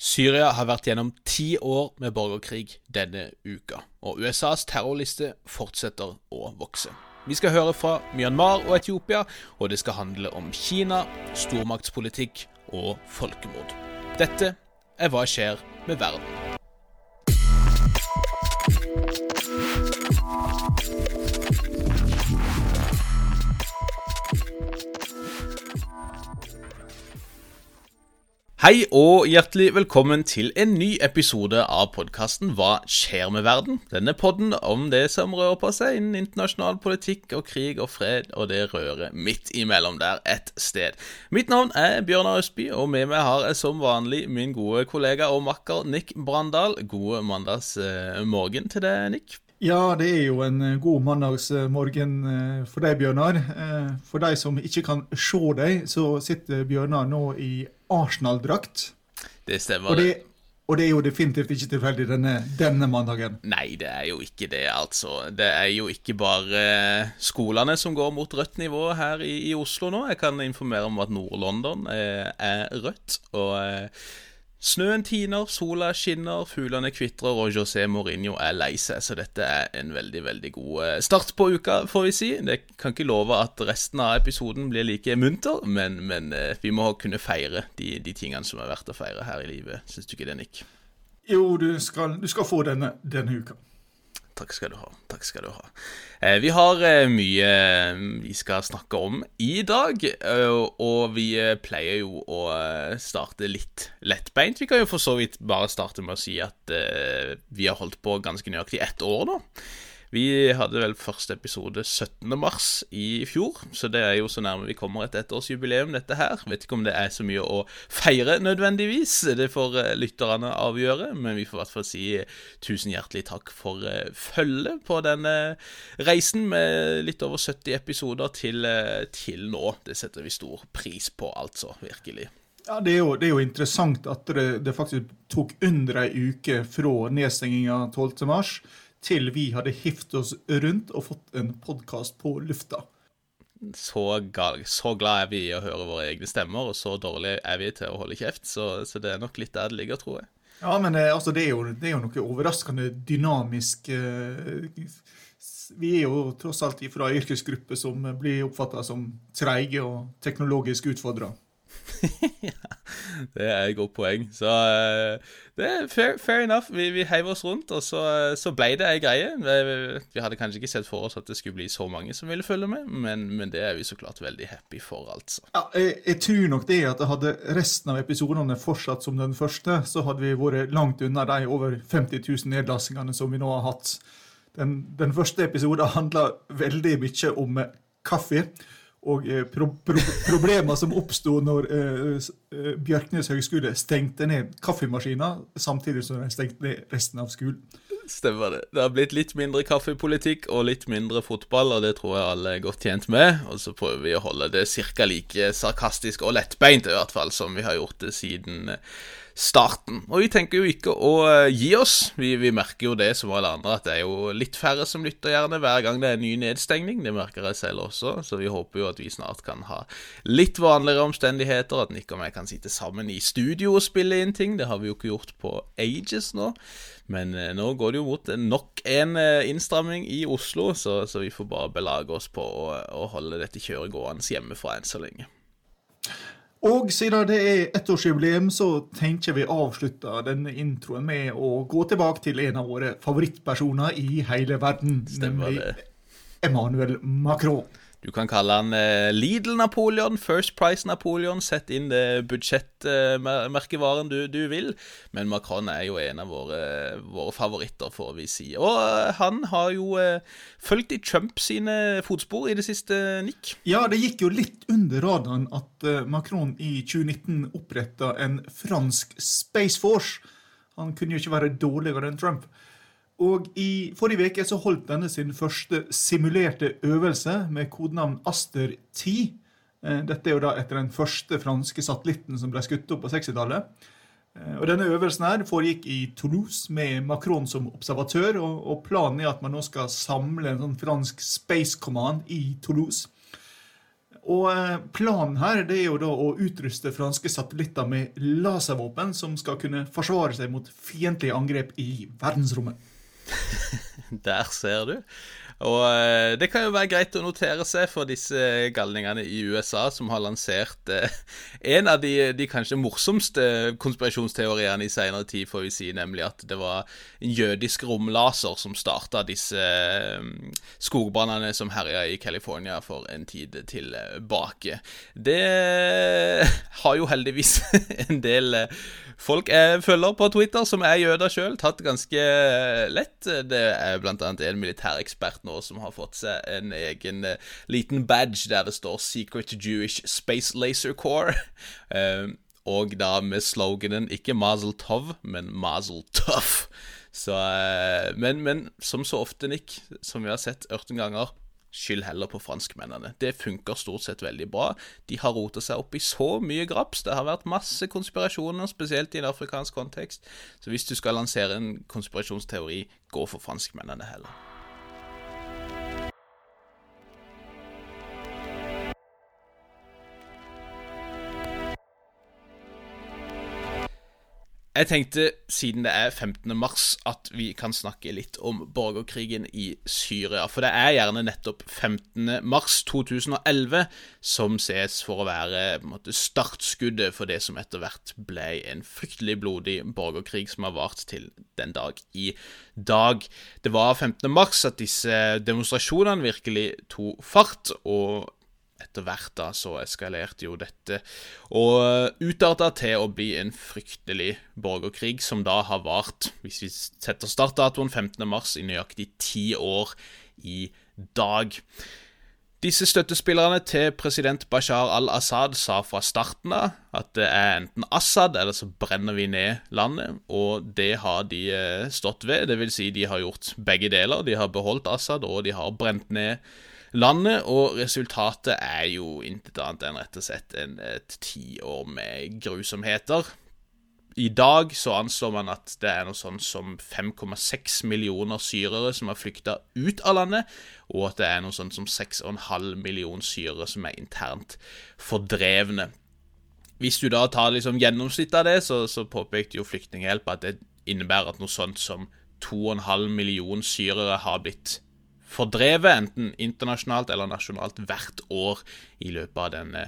Syria har vært gjennom ti år med borgerkrig denne uka, og USAs terrorliste fortsetter å vokse. Vi skal høre fra Myanmar og Etiopia, og det skal handle om Kina, stormaktspolitikk og folkemord. Dette er Hva skjer med verden? Hei og hjertelig velkommen til en ny episode av podkasten Hva skjer med verden? Denne podden om det som rører på seg innen internasjonal politikk og krig og fred, og det rører midt imellom der et sted. Mitt navn er Bjørnar Østby, og med meg har jeg som vanlig min gode kollega og makker Nick Brandal. God mandagsmorgen til deg, Nick. Ja, det er jo en god mandagsmorgen eh, for deg, Bjørnar. Eh, for de som ikke kan se deg, så sitter Bjørnar nå i Arsenal-drakt. Det stemmer. Og det, og det er jo definitivt ikke tilfeldig denne, denne, mandagen. Nei, det er jo ikke det, altså. Det er jo ikke bare skolene som går mot rødt nivå her i, i Oslo nå. Jeg kan informere om at Nord-London er, er, rødt. og... Eh, Snøen tiner, sola skinner, fuglene kvitrer, og José Mourinho er lei seg. Så dette er en veldig veldig god eh, start på uka, får vi si. Det kan ikke love at resten av episoden blir like munter, men, men eh, vi må kunne feire de, de, tingene som er verdt å feire her i livet. Syns du ikke det, Nick? Jo, du skal, du skal få denne, denne uka. Takk skal du ha. Takk skal du ha. Eh, vi har eh, mye eh, vi skal snakke om i dag, og vi pleier jo å starte litt lettbeint. Vi kan jo for så vidt bare starte med å si at vi har holdt på ganske nøyaktig ett år nå. Vi hadde vel første episode 17. mars i fjor, så det er jo så nærme vi kommer et ettårsjubileum, dette her. Vet ikke om det er så mye å feire nødvendigvis, det får eh, lytterne avgjøre, men vi får i hvert fall si tusen hjertelig takk for uh, følget på denne reisen med litt over 70 episoder til, til nå. Det setter vi stor pris på, altså. Virkelig. Ja, det er, jo, det er jo, interessant at det, det faktisk tok under ei uke fra nedstenginga 12.3 til vi hadde hivd oss rundt og fått en podkast på lufta. Så, gal, så, glad er vi i å høre våre egne stemmer, og så dårlig er vi til å holde kjeft. Så, så det er nok litt der det ligger, tror jeg. Ja, men eh, altså, det, er jo, det, er jo, noe overraskende dynamisk eh, Vi er jo tross alt fra yrkesgrupper som blir oppfatta som treige og teknologisk utfordra. ja, det er et godt poeng. Så uh, det er fair, fair enough. Vi, vi heiv oss rundt, og så, så ble det ei greie. Vi, vi, hadde kanskje ikke sett for oss at det skulle bli så mange som ville følge med, men, men det er vi så klart veldig happy for, altså. Ja, jeg, jeg, tror nok det at hadde resten av episodene fortsatt som den første, så hadde vi vært langt unna de over 50 000 nedlastingene som vi nå har hatt. Den, den første episoden handla veldig mye om kaffe og eh, pro pro problemer som oppsto når eh, eh, Bjørknes høgskole stengte ned kaffemaskina samtidig som de stengte ned resten av skolen. Stemmer det. Det har blitt litt mindre kaffepolitikk og litt mindre fotball, og det tror jeg alle er godt tjent med. Og så prøver vi å holde det ca. like sarkastisk og lettbeint, i hvert fall, som vi har gjort det siden starten. Og vi tenker jo ikke å uh, gi oss. Vi, vi, merker jo det som alle andre, at det er jo litt færre som lytter gjerne hver gang det er ny nedstengning. Det merker jeg selv også, så vi håper jo at vi snart kan ha litt vanligere omstendigheter. At Nick og jeg kan sitte sammen i studio og spille inn ting. Det har vi jo ikke gjort på ages nå. Men uh, nå går det jo mot nok en uh, innstramming i Oslo, så, så, vi får bare belage oss på å, å holde dette kjøret gående hjemmefra enn så lenge. Og siden det er ettårsjubileum, så tenker vi avslutte denne introen med å gå tilbake til en av våre favorittpersoner i hele verden, Stemmer nemlig Emmanuel Macron. Du kan kalle han eh, Lidl-Napoleon, First Price-Napoleon. Sett inn det budsjettmerkevaren du, du, vil. Men Macron er jo en av våre, våre favoritter, får vi si. Og uh, han har jo uh, fulgt i Trump sine fotspor i det siste, Nick. Ja, det gikk jo litt under radaren at uh, Macron i 2019 oppretta en fransk Space Force. Han kunne jo ikke være dårligere enn Trump. Og I forrige uke så holdt denne sin første simulerte øvelse med kodenavn Aster 10. Eh, dette er jo da etter den første franske satellitten som ble skutt opp på 60-tallet. Eh, og Denne øvelsen her foregikk i Toulouse med Macron som observatør. og Planen er at man nå skal samle en sånn fransk Space Command i Toulouse. Og eh, Planen her det er jo da å utruste franske satellitter med laservåpen som skal kunne forsvare seg mot fiendtlige angrep i verdensrommet. Der ser du. Og eh, det kan jo være greit å notere seg for disse galningene i USA som har lansert eh, en av de, de, kanskje morsomste konspirasjonsteoriene i senere tid, får vi si, nemlig at det var en jødisk romlaser som starta disse eh, skogbrannene som herja i California for en tid tilbake. Det har jo heldigvis en del folk jeg følger på Twitter som er jøder sjøl, tatt ganske lett. Det er blant annet en militærekspert nå som har fått seg en egen uh, liten badge der det står 'Secret Jewish Space Laser Corps'. Uh, og da med sloganen ikke 'Mazel Tov', men 'Mazel Tough'. Så, uh, men, men, som så ofte, Nick, som vi har sett ørten ganger Skyld heller på franskmennene. Det funker stort sett veldig bra. De har rota seg opp i så mye graps. Det har vært masse konspirasjoner, spesielt i en afrikansk kontekst. Så hvis du skal lansere en konspirasjonsteori, gå for franskmennene heller. Jeg tenkte, siden det er 15. mars, at vi kan snakke litt om borgerkrigen i Syria. For det er gjerne nettopp 15. mars 2011 som ses for å være måte, startskuddet for det som etter hvert ble en fryktelig blodig borgerkrig som har vart til den dag i dag. Det var 15. mars at disse demonstrasjonene virkelig tok fart. og etter hvert da så eskalerte jo dette og utarta til å bli en fryktelig borgerkrig, som da har vart, hvis vi setter startdatoen 15. mars, i nøyaktig ti år i dag. Disse støttespillerne til president Bashar al-Assad sa fra starten av at det er enten Assad eller så brenner vi ned landet, og det har de eh, stått ved. Det vil si, de har gjort begge deler. De har beholdt Assad, og de har brent ned landet, og resultatet er jo intet annet enn rett og slett en, et tiår med grusomheter. I dag så anslår man at det er noe sånn som 5,6 millioner syrere som har flykta ut av landet, og at det er noe sånn som 6,5 millioner syrere som er internt fordrevne. Hvis du da tar liksom gjennomsnittet av det, så, så påpekte jo Flyktninghjelp at det innebærer at noe sånt som 2,5 millioner syrere har blitt fordrevet, enten internasjonalt eller nasjonalt, hvert år i løpet av denne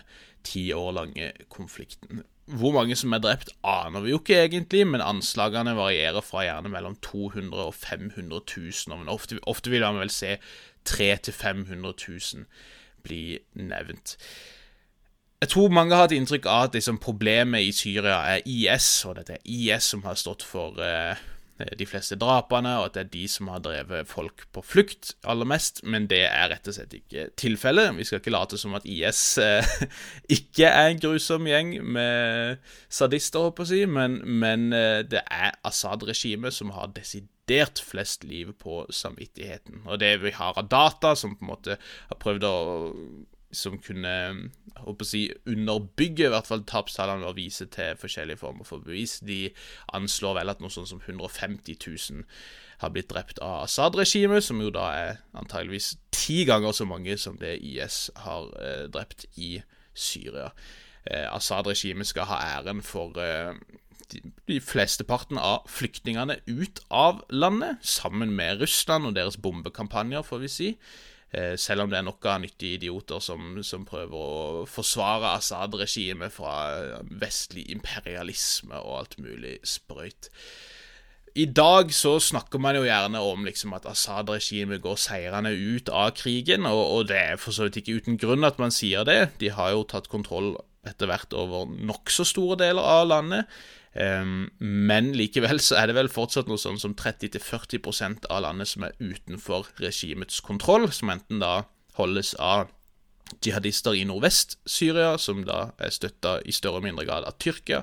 ti år lange konflikten. Hvor mange som er drept, aner vi jo ikke egentlig, men anslagene varierer fra gjerne mellom 200 og 500 000. Men ofte, ofte vil man vel se 300 000-500 000 bli nevnt. Jeg tror mange har hatt inntrykk av at liksom problemet i Syria er IS, og dette er IS som har stått for uh, de fleste drapene, og at det er de som har drevet folk på flukt aller mest, men det er rett og slett ikke tilfellet. Vi skal ikke late som at IS eh, ikke er en grusom gjeng med sadister, håper jeg å si, men, men eh, det er Assad-regimet som har desidert flest liv på samvittigheten. Og det vi har av data, som på en måte har prøvd å som kunne håper å si, underbygge i hvert fall tapstallene og vise til forskjellige former for bevis. De anslår vel at noe sånn som 150 000 har blitt drept av Assad-regimet, som jo da er antageligvis ti ganger så mange som det IS har eh, drept i Syria. Eh, Assad-regimet skal ha æren for eh, de, de flesteparten av flyktningene ut av landet, sammen med Russland og deres bombekampanjer, får vi si. Eh, selv om det er noen nyttige idioter som, som prøver å forsvare Assad-regimet fra vestlig imperialisme og alt mulig sprøyt. I dag så snakker man jo gjerne om liksom at Assad-regimet går seirende ut av krigen, og, og, det er for så vidt ikke uten grunn at man sier det. De har jo tatt kontroll etter hvert over nokså store deler av landet. Um, men likevel så er det vel fortsatt noe sånn som 30-40% av landet som er utenfor regimets kontroll, som enten da holdes av jihadister i Nordvest-Syria, som da er støtta i større og mindre grad av Tyrkia,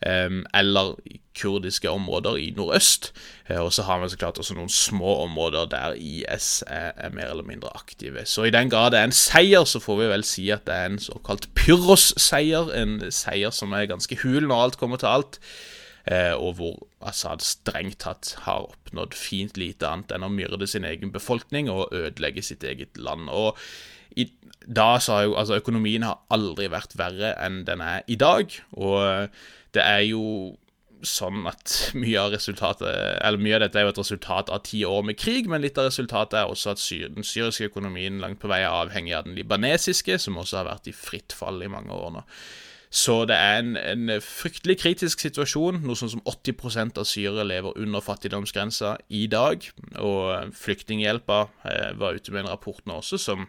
eller kurdiske områder i nordøst. Uh, og så har vi så klart også noen små områder der IS er, er, mer eller mindre aktive. Så i den grad det er en seier, så får vi vel si at det er en såkalt Pyrros-seier, en seier som er ganske hul når alt kommer til alt. Uh, og hvor Assad strengt tatt har oppnådd fint lite annet enn å myrde sin egen befolkning og ødelegge sitt eget land. Og i, da sa jo Altså, økonomien har aldri vært verre enn den er i dag, og det er jo sånn at mye av resultatet Eller mye av dette er jo et resultat av ti år med krig, men litt av resultatet er også at syr, den syriske økonomien langt på vei er avhengig av den libanesiske, som også har vært i fritt fall i mange år nå. Så det er en, en fryktelig kritisk situasjon. Noe sånn som 80% av syrere lever under fattigdomsgrensa i dag. Og Flyktninghjelpa eh, var ute med en rapport nå også som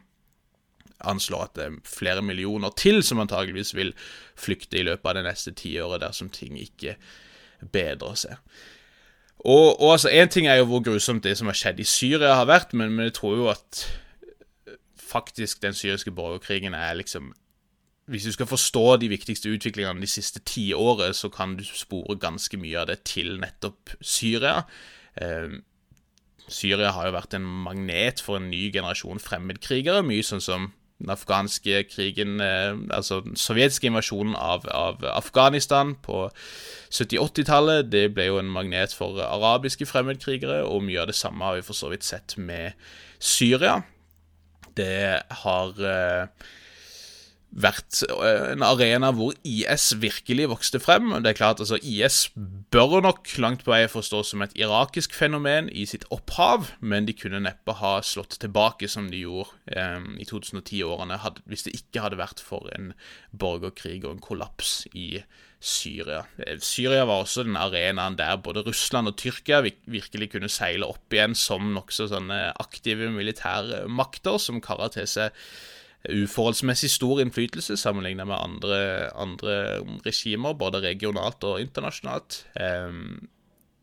anslår at det er flere millioner til som antageligvis vil flykte i løpet av det neste tiåret dersom ting ikke bedrer seg. Og, og altså, Én ting er jo hvor grusomt det som har skjedd i Syria har vært, men, men jeg tror jo at faktisk den syriske borgerkrigen er liksom hvis du skal forstå de viktigste utviklingene de siste ti årene, så kan du spore ganske mye av det til nettopp Syria. Eh, Syria har jo vært en magnet for en ny generasjon fremmedkrigere. Mye sånn som den afghanske krigen, eh, altså den sovjetiske invasjonen av, av Afghanistan på 70-80-tallet. Det ble jo en magnet for arabiske fremmedkrigere, og mye av det samme har vi for så vidt sett med Syria. Det har eh, vært eh, en arena hvor IS virkelig vokste frem. Det er klart, altså IS bør nok langt på vei forstås som et irakisk fenomen i sitt opphav, men de kunne neppe ha slått tilbake som de gjorde eh, i 2010-årene hvis det ikke hadde vært for en borgerkrig og en kollaps i Syria. Eh, Syria var også den arenaen der både Russland og Tyrkia virkelig kunne seile opp igjen som nokså sånne aktive militære makter som kara uforholdsmessig stor innflytelse sammenlignet med andre, andre, regimer, både regionalt og internasjonalt.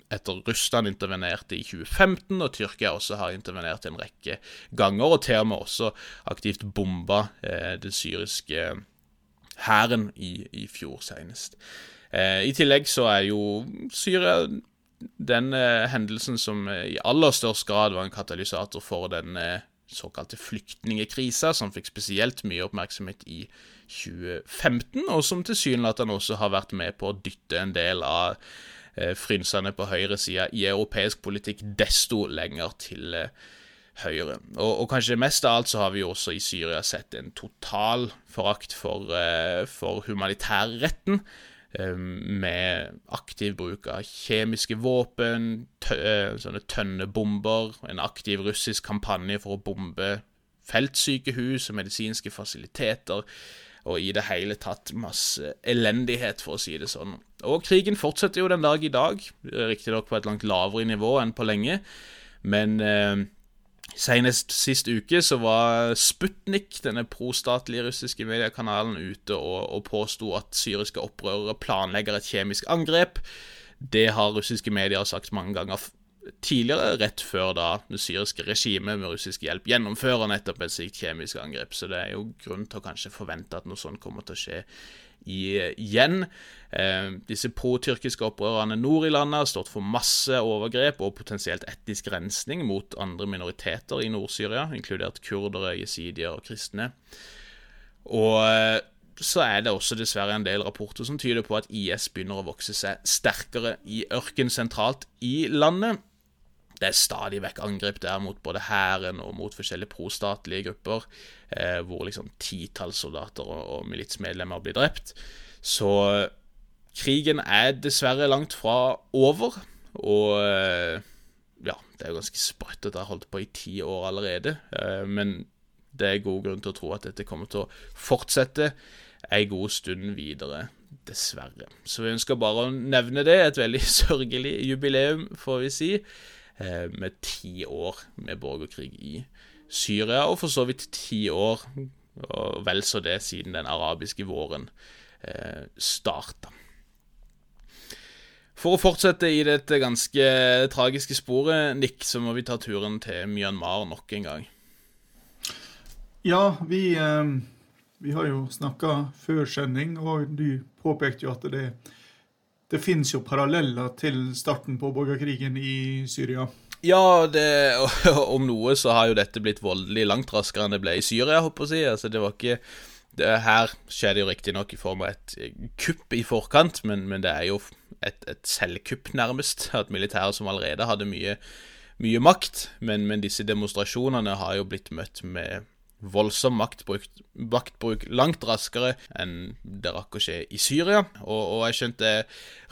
Etter Russland intervenerte i 2015, og Tyrkia også har intervenert en rekke ganger, og til og med også aktivt bomba eh, den syriske hæren i, i, fjor senest. Eh, I tillegg så er jo Syria den eh, hendelsen som i aller størst grad var en katalysator for den såkalte flyktningekrisa, som fikk spesielt mye oppmerksomhet i 2015, og som tilsynelatende også har vært med på å dytte en del av eh, frynsene på høyresida i europeisk politikk desto lenger til eh, høyre. Og, og, kanskje mest av alt så har vi også i Syria sett en total forakt for, eh, for humanitærretten. Med aktiv bruk av kjemiske våpen, tø eh, sånne tønnebomber, en aktiv russisk kampanje for å bombe feltsykehus og medisinske fasiliteter, og i det hele tatt masse elendighet, for å si det sånn. Og krigen fortsetter jo den dag i dag, riktignok på et langt lavere nivå enn på lenge, men eh, Senest sist uke så var Sputnik, denne prostatlige russiske mediekanalen, ute og, og påsto at syriske opprørere planlegger et kjemisk angrep. Det har russiske medier sagt mange ganger tidligere, rett før da det syriske regimet med russisk hjelp gjennomfører nettopp et slikt kjemisk angrep. Så det er jo grunn til å kanskje forvente at noe sånt kommer til å skje igjen. Eh, disse pro-tyrkiske opprørerne nord i landet har stått for masse overgrep og potensielt etnisk rensning mot andre minoriteter i Nord-Syria, inkludert kurdere, jesidier og kristne. Og eh, så er det også dessverre en del rapporter som tyder på at IS begynner å vokse seg sterkere i ørken sentralt i landet. Det er stadig vekk angrep der mot både hæren og mot forskjellige prostatlige grupper, eh, hvor liksom titalls soldater og, og militsmedlemmer blir drept. Så krigen er dessverre langt fra over, og eh, ja, det er jo ganske sprøtt at det har holdt på i ti år allerede, eh, men det er god grunn til å tro at dette kommer til å fortsette ei god stund videre, dessverre. Så vi ønsker bare å nevne det. Et veldig sørgelig jubileum, får vi si. Eh, med ti år med borgerkrig i Syria, og for så vidt ti år, og vel så det, siden den arabiske våren eh, starta. For å fortsette i dette ganske tragiske sporet, Nick, så må vi ta turen til Myanmar nok en gang. Ja, vi, eh, vi har jo snakka før sending, og du påpekte jo at det det finnes jo paralleller til starten på borgerkrigen i Syria. Ja, det, om noe så har jo dette blitt voldelig langt raskere enn det ble i Syria, håper jeg å si. Altså, det var ikke det, Her skjer det jo riktignok i form av et kupp i forkant, men, men det er jo et, et selvkupp, nærmest. At militæret som allerede hadde mye, mye makt. Men, men, disse demonstrasjonene har jo blitt møtt med voldsom maktbruk, maktbruk langt raskere enn det rakk å skje i Syria. Og, og jeg skjønte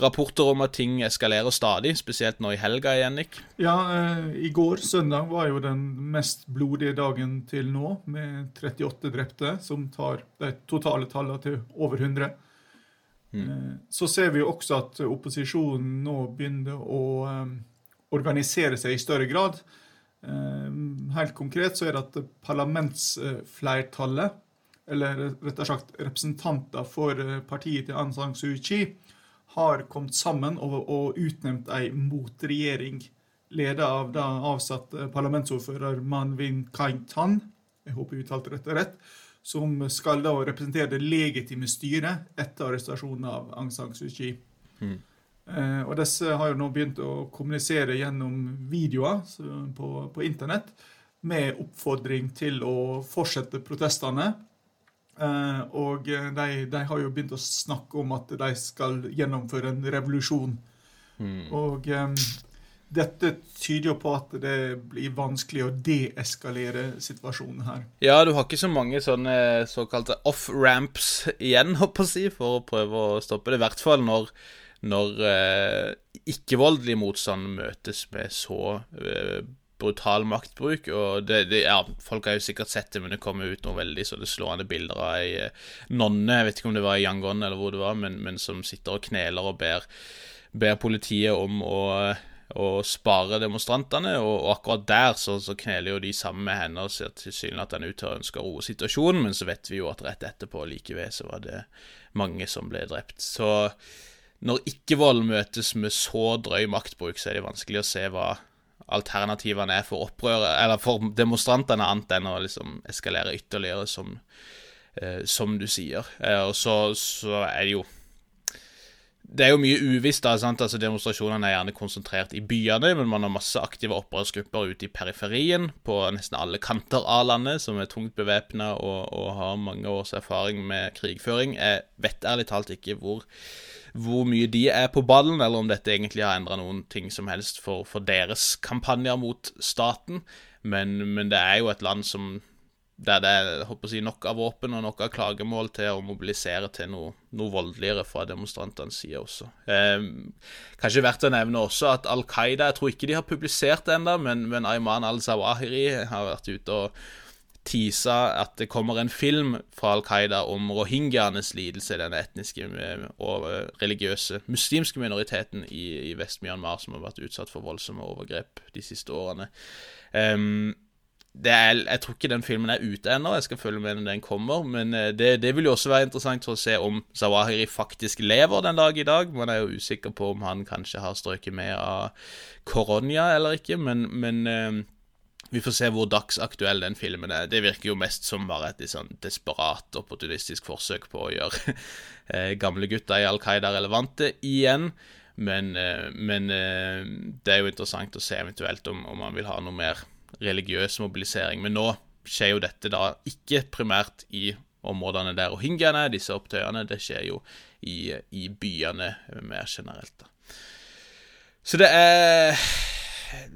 rapporter om at ting eskalerer stadig, spesielt nå i helga igjen, Nick. Ja, eh, i går, søndag, var jo den mest blodige dagen til nå, med 38 drepte, som tar de totale tallene til over 100. Mm. Så ser vi jo også at opposisjonen nå begynner å eh, organisere seg i større grad. Um, helt konkret så er det at parlamentsflertallet, eller rettere sagt representanter for partiet til Aung San Suu Kyi, har kommet sammen og, og utnevnt ei motregjering ledet av da avsatt parlamentsordfører Manvin Kaintan. Jeg håper jeg uttalte dette rett som skal da representere det legitime styret etter arrestasjonen av Aung San Suu Kyi. Mm. Eh, og disse har jo nå begynt å kommunisere gjennom videoer på, på, internett med oppfordring til å fortsette protestene. Eh, og de, de, har jo begynt å snakke om at de skal gjennomføre en revolusjon. Mm. Og um, dette tyder jo på at det blir vanskelig å deeskalere situasjonen her. Ja, du har ikke så mange sånne såkalte off-ramps igjen, håper jeg, for å prøve å stoppe det. I hvert fall når, når eh, ikke-voldelig motstand møtes med så eh, brutal maktbruk. Og det, det, ja, folk har jo sikkert sett det, men det kommer ut noen veldig så det slående bilder av ei eh, nonne, jeg vet ikke om det var i Yangon eller hvor det var, men, men som sitter og kneler og ber, ber politiet om å og spare demonstrantene. Og, og akkurat der så, så, kneler jo de sammen med henne og ser tilsynelatende ut til å ønske å roe situasjonen, men så vet vi jo at rett etterpå like ved så var det mange som ble drept. Så når ikke-vold møtes med så drøy maktbruk, så er det vanskelig å se hva alternativene er for opprøret, eller for demonstrantene, annet enn å liksom eskalere ytterligere, som, eh, som du sier. Eh, og så, så er det jo det er jo mye uvisst. da, sant? Altså Demonstrasjonene er gjerne konsentrert i byene, men man har masse aktive opprørsgrupper ute i periferien, på nesten alle kanter av landet, som er tungt bevæpna og, og, har mange års erfaring med krigføring. Jeg vet ærlig talt ikke hvor, hvor mye de er på ballen, eller om dette egentlig har endra noen ting som helst for, for deres kampanjer mot staten, men, men det er jo et land som der det er jeg, nok av våpen og nok av klagemål til å mobilisere til noe, noe voldeligere fra demonstrantenes side også. Eh, kanskje verdt å nevne også at Al Qaida Jeg tror ikke de har publisert det ennå, men, men Ayman al-Zawahiri har vært ute og tisa at det kommer en film fra Al Qaida om rohingyaenes lidelse, denne etniske og religiøse muslimske minoriteten i, i Vest-Myanmar som har vært utsatt for voldsomme overgrep de siste årene. Um, er, jeg tror ikke den filmen er ute ennå. Jeg skal følge med når den kommer. Men eh, det, det, vil jo også være interessant for å se om Zawahiri faktisk lever den dag i dag. Man er jo usikker på om han kanskje har strøket med av koronia eller ikke. Men, men uh, vi får se hvor dagsaktuell den filmen er. Det virker jo mest som bare et sånn desperat, opportunistisk forsøk på å gjøre uh, gamle gutter i Al Qaida relevante igjen. Men, men det er jo interessant å se eventuelt om, om man vil ha noe mer religiøs mobilisering. Men nå skjer jo dette da ikke primært i områdene der rohingyaene er, disse opptøyene. Det skjer jo i, i byene mer generelt. da. Så det er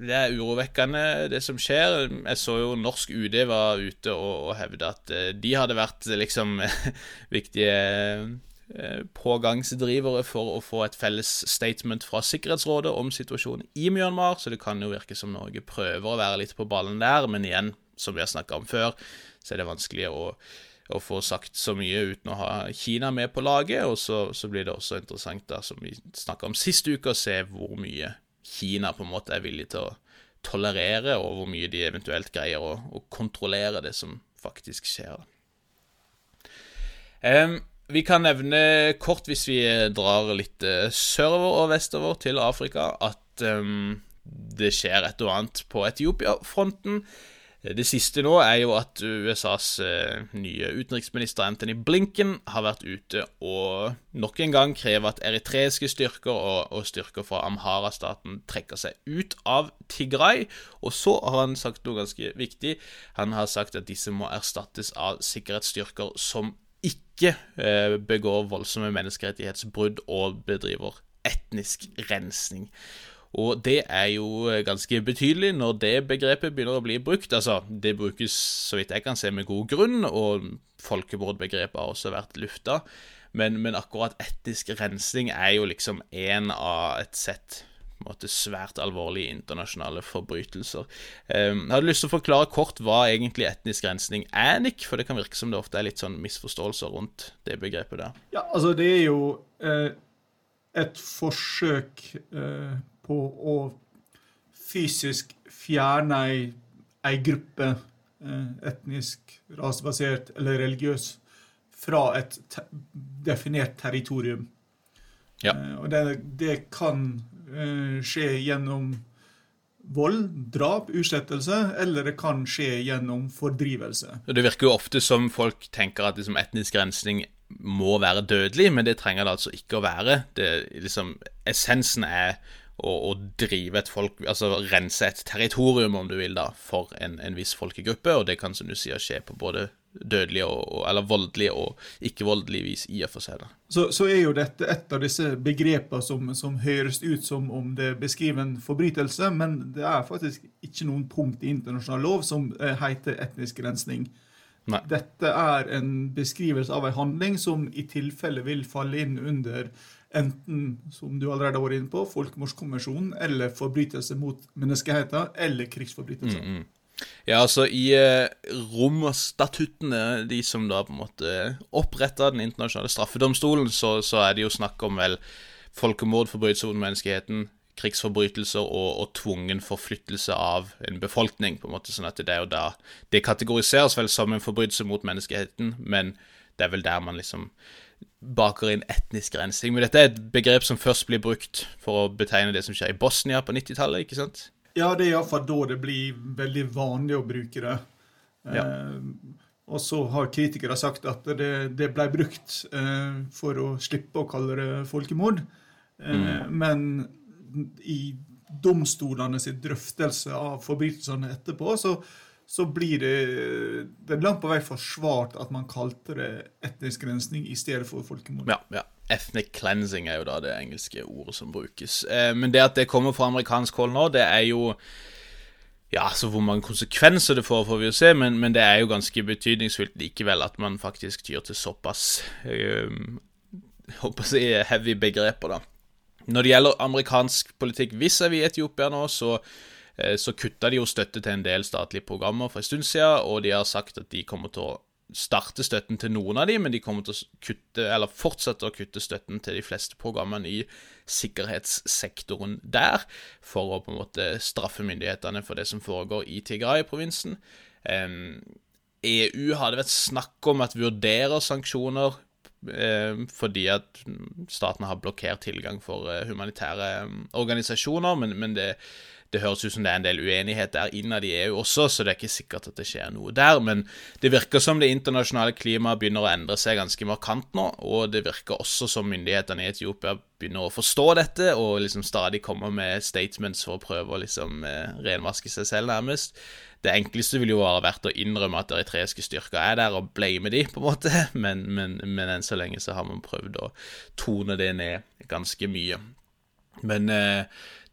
det er urovekkende, det som skjer. Jeg så jo norsk UD var ute og, og hevde at eh, de hadde vært liksom viktige pågangsdrivere for å få et felles statement fra Sikkerhetsrådet om situasjonen i Myanmar, så det kan jo virke som Norge prøver å være litt på ballen der, men igjen, som vi har snakka om før, så er det vanskelig å, å, få sagt så mye uten å ha Kina med på laget, og så, så blir det også interessant, da, som vi snakka om sist uke, å se hvor mye Kina på en måte er villig til å tolerere, og hvor mye de eventuelt greier å, å kontrollere det som faktisk skjer. Um, vi kan nevne kort, hvis vi drar litt eh, sørover og vestover til Afrika, at um, det skjer et og annet på Etiopia-fronten. Det siste nå er jo at USAs uh, nye utenriksminister Anthony Blinken har vært ute og nok en gang krever at eritreiske styrker og, og styrker fra Amhara-staten trekker seg ut av Tigray. Og så har han sagt noe ganske viktig. Han har sagt at disse må erstattes av sikkerhetsstyrker som ikke eh, begår voldsomme menneskerettighetsbrudd og bedriver etnisk rensning. Og det er jo ganske betydelig når det begrepet begynner å bli brukt. Altså, det brukes, så vidt jeg kan se, med god grunn, og folkemordbegrepet har også vært lufta. Men, men, akkurat etnisk rensing er jo liksom én av et sett måte, svært alvorlige internasjonale forbrytelser. Um, jeg hadde lyst til å forklare kort hva egentlig etnisk rensning er, Nick, for det kan virke som det ofte er litt sånn misforståelser rundt det begrepet der. Ja, altså det er jo eh, et forsøk eh, på å fysisk fjerne ei, ei gruppe, eh, etnisk, rasebasert eller religiøs, fra et te definert territorium. Ja. Eh, og det, det kan skje gjennom vold, drap, utslettelse, eller det kan skje gjennom fordrivelse. Det virker jo ofte som folk tenker at liksom, etnisk rensning må være dødelig, men det trenger det altså ikke å være. Det, liksom, essensen er å, å, drive et folk Altså rense et territorium, om du vil, da, for en, en viss folkegruppe, og det kan, som du sier, skje på både dødelige og, eller voldelige og ikke-voldelige vis i og for seg. Så, så, er jo dette et av disse begrepene som, som, høres ut som om det beskriver en forbrytelse, men det er faktisk ikke noen punkt i internasjonal lov som eh, heter etnisk rensning. Nei. Dette er en beskrivelse av en handling som i tilfelle vil falle inn under enten, som du allerede har vært inne på, folkemordskonvensjonen, eller forbrytelse mot menneskeheten, eller krigsforbrytelser. Mm, mm. Ja, altså i eh, Romstatuttene, de som da på en måte oppretta Den internasjonale straffedomstolen, så, så, er det jo snakk om vel folkemord, forbrytelser mot menneskeheten, krigsforbrytelser og, og, tvungen forflyttelse av en befolkning. på en måte, sånn at Det er jo da Det kategoriseres vel som en forbrytelse mot menneskeheten, men det er vel der man liksom baker inn etnisk rensing. Men dette er et begrep som først blir brukt for å betegne det som skjer i Bosnia på 90-tallet, ikke sant? Ja, det er iallfall da det blir veldig vanlig å bruke det. Ja. Eh, og så har kritikere sagt at det, det ble brukt eh, for å slippe å kalle det folkemord. Eh, Mm. Men i domstolene sin drøftelse av forbrytelsene etterpå, så, så blir det, det langt på vei forsvart at man kalte det etnisk rensning i stedet for folkemord. Ja, ja. Ethnic cleansing er jo da det engelske ordet som brukes. Eh, men det at det kommer fra amerikansk hold nå, det er jo Ja, så hvor mange konsekvenser det får, får vi jo se, men, men det er jo ganske betydningsfullt likevel at man faktisk tyr til såpass eh, håper å si heavy begreper, da. Når det gjelder amerikansk politikk vis-à-vis Etiopia nå, så, eh, så kutta de jo støtte til en del statlige programmer for en stund siden, og de har sagt at de kommer til å starte støtten til noen av de, men de kommer til å kutte, eller fortsette å kutte støtten til de fleste programmene i sikkerhetssektoren der, for å på en måte straffe myndighetene for det som foregår i Tigray-provinsen. EU har det vært snakk om at vurderer sanksjoner fordi at statene har blokkert tilgang for eh, humanitære um, organisasjoner, men, men det, det høres ut som det er en del uenighet der innad i EU også, så det er ikke sikkert at det skjer noe der. Men det virker som det internasjonale klimaet begynner å endre seg ganske markant nå, og det virker også som myndighetene i Etiopia begynner å forstå dette, og liksom stadig kommer med statements for å prøve å liksom eh, renvaske seg selv, nærmest. Det enkleste ville jo ha vært å innrømme at eritreiske styrker er der, og blame de, på en måte, men, men, men enn så lenge så har man prøvd å tone det ned ganske mye. Men eh,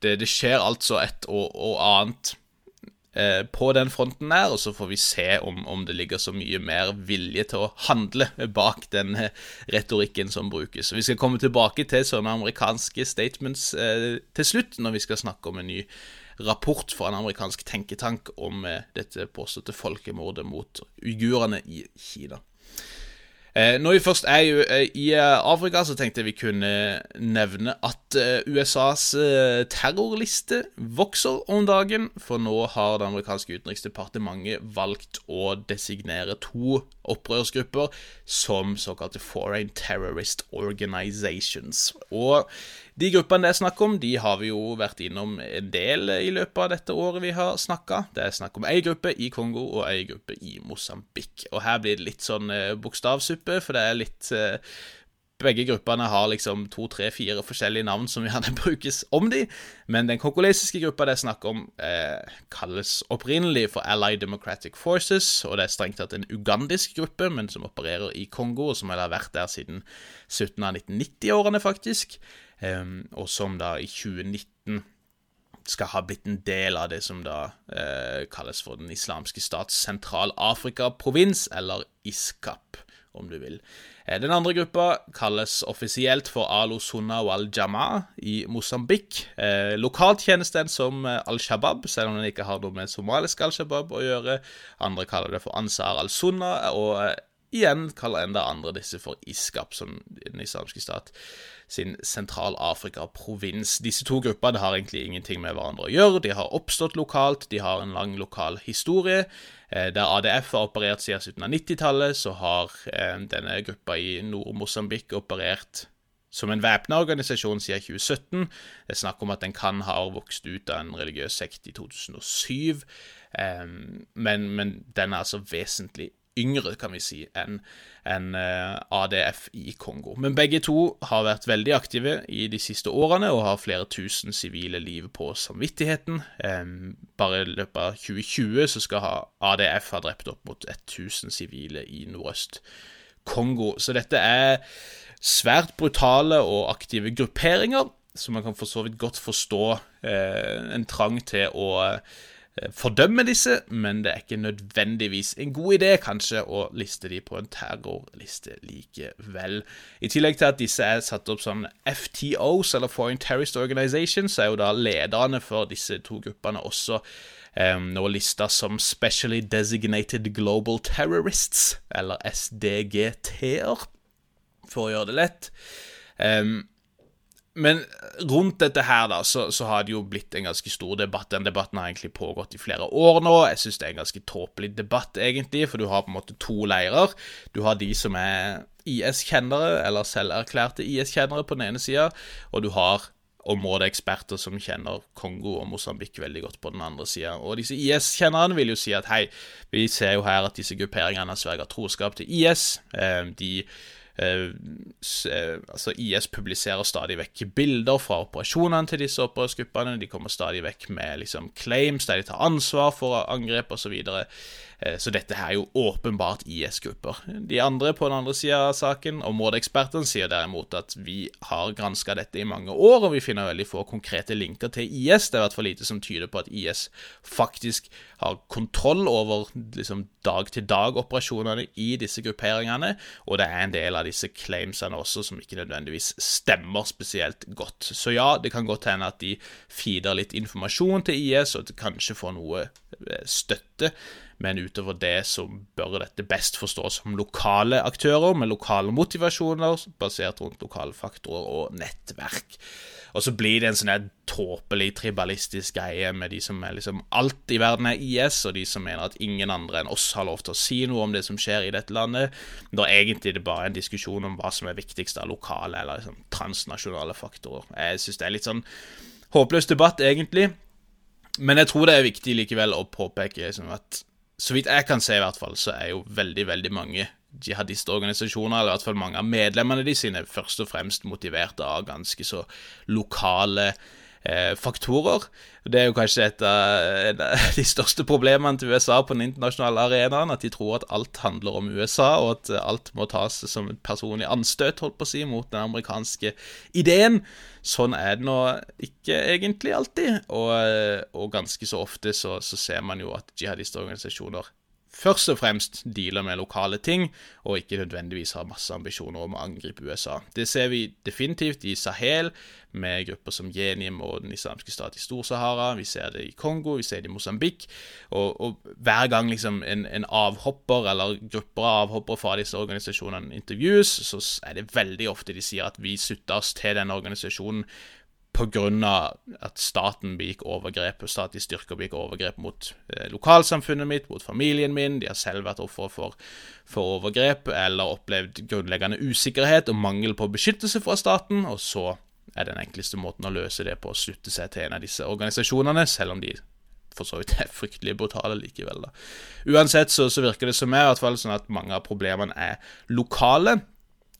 det, det, skjer altså et og, og annet eh, på den fronten der, og så får vi se om, om, det ligger så mye mer vilje til å handle bak den eh, retorikken som brukes. Vi skal komme tilbake til sånne amerikanske statements eh, til slutt, når vi skal snakke om en ny rapport fra en amerikansk tenketank om eh, dette påståtte folkemordet mot uigurene i Kina. Eh, når vi først er i, i Afrika, så tenkte jeg vi kunne nevne at USAs terrorliste vokser om dagen. For nå har det amerikanske utenriksdepartementet valgt å designere to opprørsgrupper som såkalte Foreign Terrorist Organizations. Og de gruppene det er snakk om, de har vi jo vært innom en del i løpet av dette året vi har snakka. Det er snakk om ei gruppe i Kongo og ei gruppe i Mosambik. Og her blir det litt sånn eh, bokstavsuppe, for det er litt eh, begge gruppene har liksom to, tre, fire forskjellige navn som gjerne brukes om de, men den kongolesiske gruppa det er snakk om, eh, kalles opprinnelig for Allied Democratic Forces, og det er strengt tatt en ugandisk gruppe, men som opererer i Kongo, og som har vært der siden 17 av 1990-årene, faktisk, og som da i 2019 skal ha blitt en del av det som da eh, kalles for Den islamske stats sentral-Afrika-provins, eller ISKAP, om du vil. Eh, den andre gruppa kalles offisielt for Al-Osunna og wal Jama i Mosambik. Eh, lokalt kjennes den som eh, Al Shabaab, selv om den ikke har noe med somalisk Al Shabaab å gjøre. Andre kaller det for Ansar al Sunna, og eh, igjen kaller enda andre disse for ISKAP, som den islamske stat sin Sentral-Afrika-provins. Disse to gruppene har egentlig ingenting med hverandre å gjøre. De har oppstått lokalt, de har en lang lokal historie. Eh, der ADF har operert siden slutten av 90-tallet, så har eh, denne gruppa i Nord-Mosambik operert som en væpna organisasjon siden 2017. Det er snakk om at den kan ha vokst ut av en religiøs sekt i 2007, eh, men, men den er altså vesentlig yngre, kan vi si, enn en, eh, ADF i Kongo. Men begge to har vært veldig aktive i de siste årene og har flere tusen sivile liv på samvittigheten. bare i løpet av 2020 så skal ADF ha drept opp mot 1000 sivile i nordøst Kongo. Så dette er svært brutale og aktive grupperinger, så man kan for så vidt godt forstå eh, en trang til å fordømme disse, men det er ikke nødvendigvis en god idé, kanskje, å liste de på en terrorliste likevel. I tillegg til at disse er satt opp som FTOs, eller Foreign Terrorist Organizations, så er jo da lederne for disse to gruppene også eh, nå lista som Specially Designated Global Terrorists, eller SDGT-er, for å gjøre det lett. Um, men rundt dette her, da, så, så, har det jo blitt en ganske stor debatt. Den debatten har egentlig pågått i flere år nå. Jeg syns det er en ganske tåpelig debatt, egentlig, for du har på en måte to leirer. Du har de som er IS-kjennere, eller selverklærte IS-kjennere, på den ene sida, og du har områdeeksperter som kjenner Kongo og Mosambik veldig godt på den andre sida. Og disse IS-kjennerne vil jo si at hei, vi ser jo her at disse grupperingene har sverga troskap til IS. Eh, de Eh, eh, altså IS publiserer stadig vekk bilder fra operasjonene til disse opprørsgruppene. De kommer stadig vekk med liksom, claims der de tar ansvar for angrep osv. Eh, så dette her er jo åpenbart IS-grupper. De andre på den andre sida av saken, områdeekspertene, sier derimot at vi har granska dette i mange år, og vi finner veldig få konkrete linker til IS. Det er i hvert fall lite som tyder på at IS faktisk har kontroll over liksom, dag-til-dag-operasjonene i disse grupperingene, og det er en del av disse claimsene også som ikke nødvendigvis stemmer spesielt godt. Så ja, det kan godt hende at de feeder litt informasjon til IS, og at de kanskje får noe eh, støtte men utover det så bør dette best forstås som lokale aktører med lokale motivasjoner, basert rundt lokale faktorer og nettverk. Og så blir det en sånn tåpelig tribalistisk greie med de som er liksom Alt i verden er IS, og de som mener at ingen andre enn oss har lov til å si noe om det som skjer i dette landet. Er egentlig det bare en diskusjon om hva som er viktigst av lokale eller liksom transnasjonale faktorer. Jeg syns det er litt sånn håpløs debatt, egentlig. Men jeg tror det er viktig likevel å påpeke liksom, at så vidt jeg kan se, i hvert fall, så er jo veldig, veldig mange jihadistorganisasjoner, eller i hvert fall mange av medlemmene de sine, først og fremst motivert av ganske så lokale faktorer. Det er jo kanskje et av de største problemene til USA på den internasjonale arenaen, at de tror at alt handler om USA, og at alt må tas som et personlig anstøt, holdt på å si, mot den amerikanske ideen. Sånn er det nå ikke egentlig alltid, og, og ganske så ofte så, så ser man jo at jihadistorganisasjoner først og fremst dealer med lokale ting, og ikke nødvendigvis har masse ambisjoner om å angripe USA. Det ser vi definitivt i Sahel, med grupper som Jenim og Den islamske stat i Stor-Sahara. Vi ser det i Kongo, vi ser det i Mosambik. Og, og, hver gang liksom en, en, avhopper, eller grupper av avhoppere fra disse organisasjonene intervjues, så er det veldig ofte de sier at vi sutter oss til den organisasjonen pga. at staten begikk overgrep, statlige styrker begikk overgrep mot eh, lokalsamfunnet mitt, mot familien min. De har selv vært ofre for, for, overgrep eller opplevd grunnleggende usikkerhet og mangel på beskyttelse fra staten. Og så er den enkleste måten å løse det på å slutte seg til en av disse organisasjonene, selv om de for så vidt er fryktelig brutale likevel. da. Uansett så, så virker det som meg i hvert fall sånn at mange av problemene er lokale.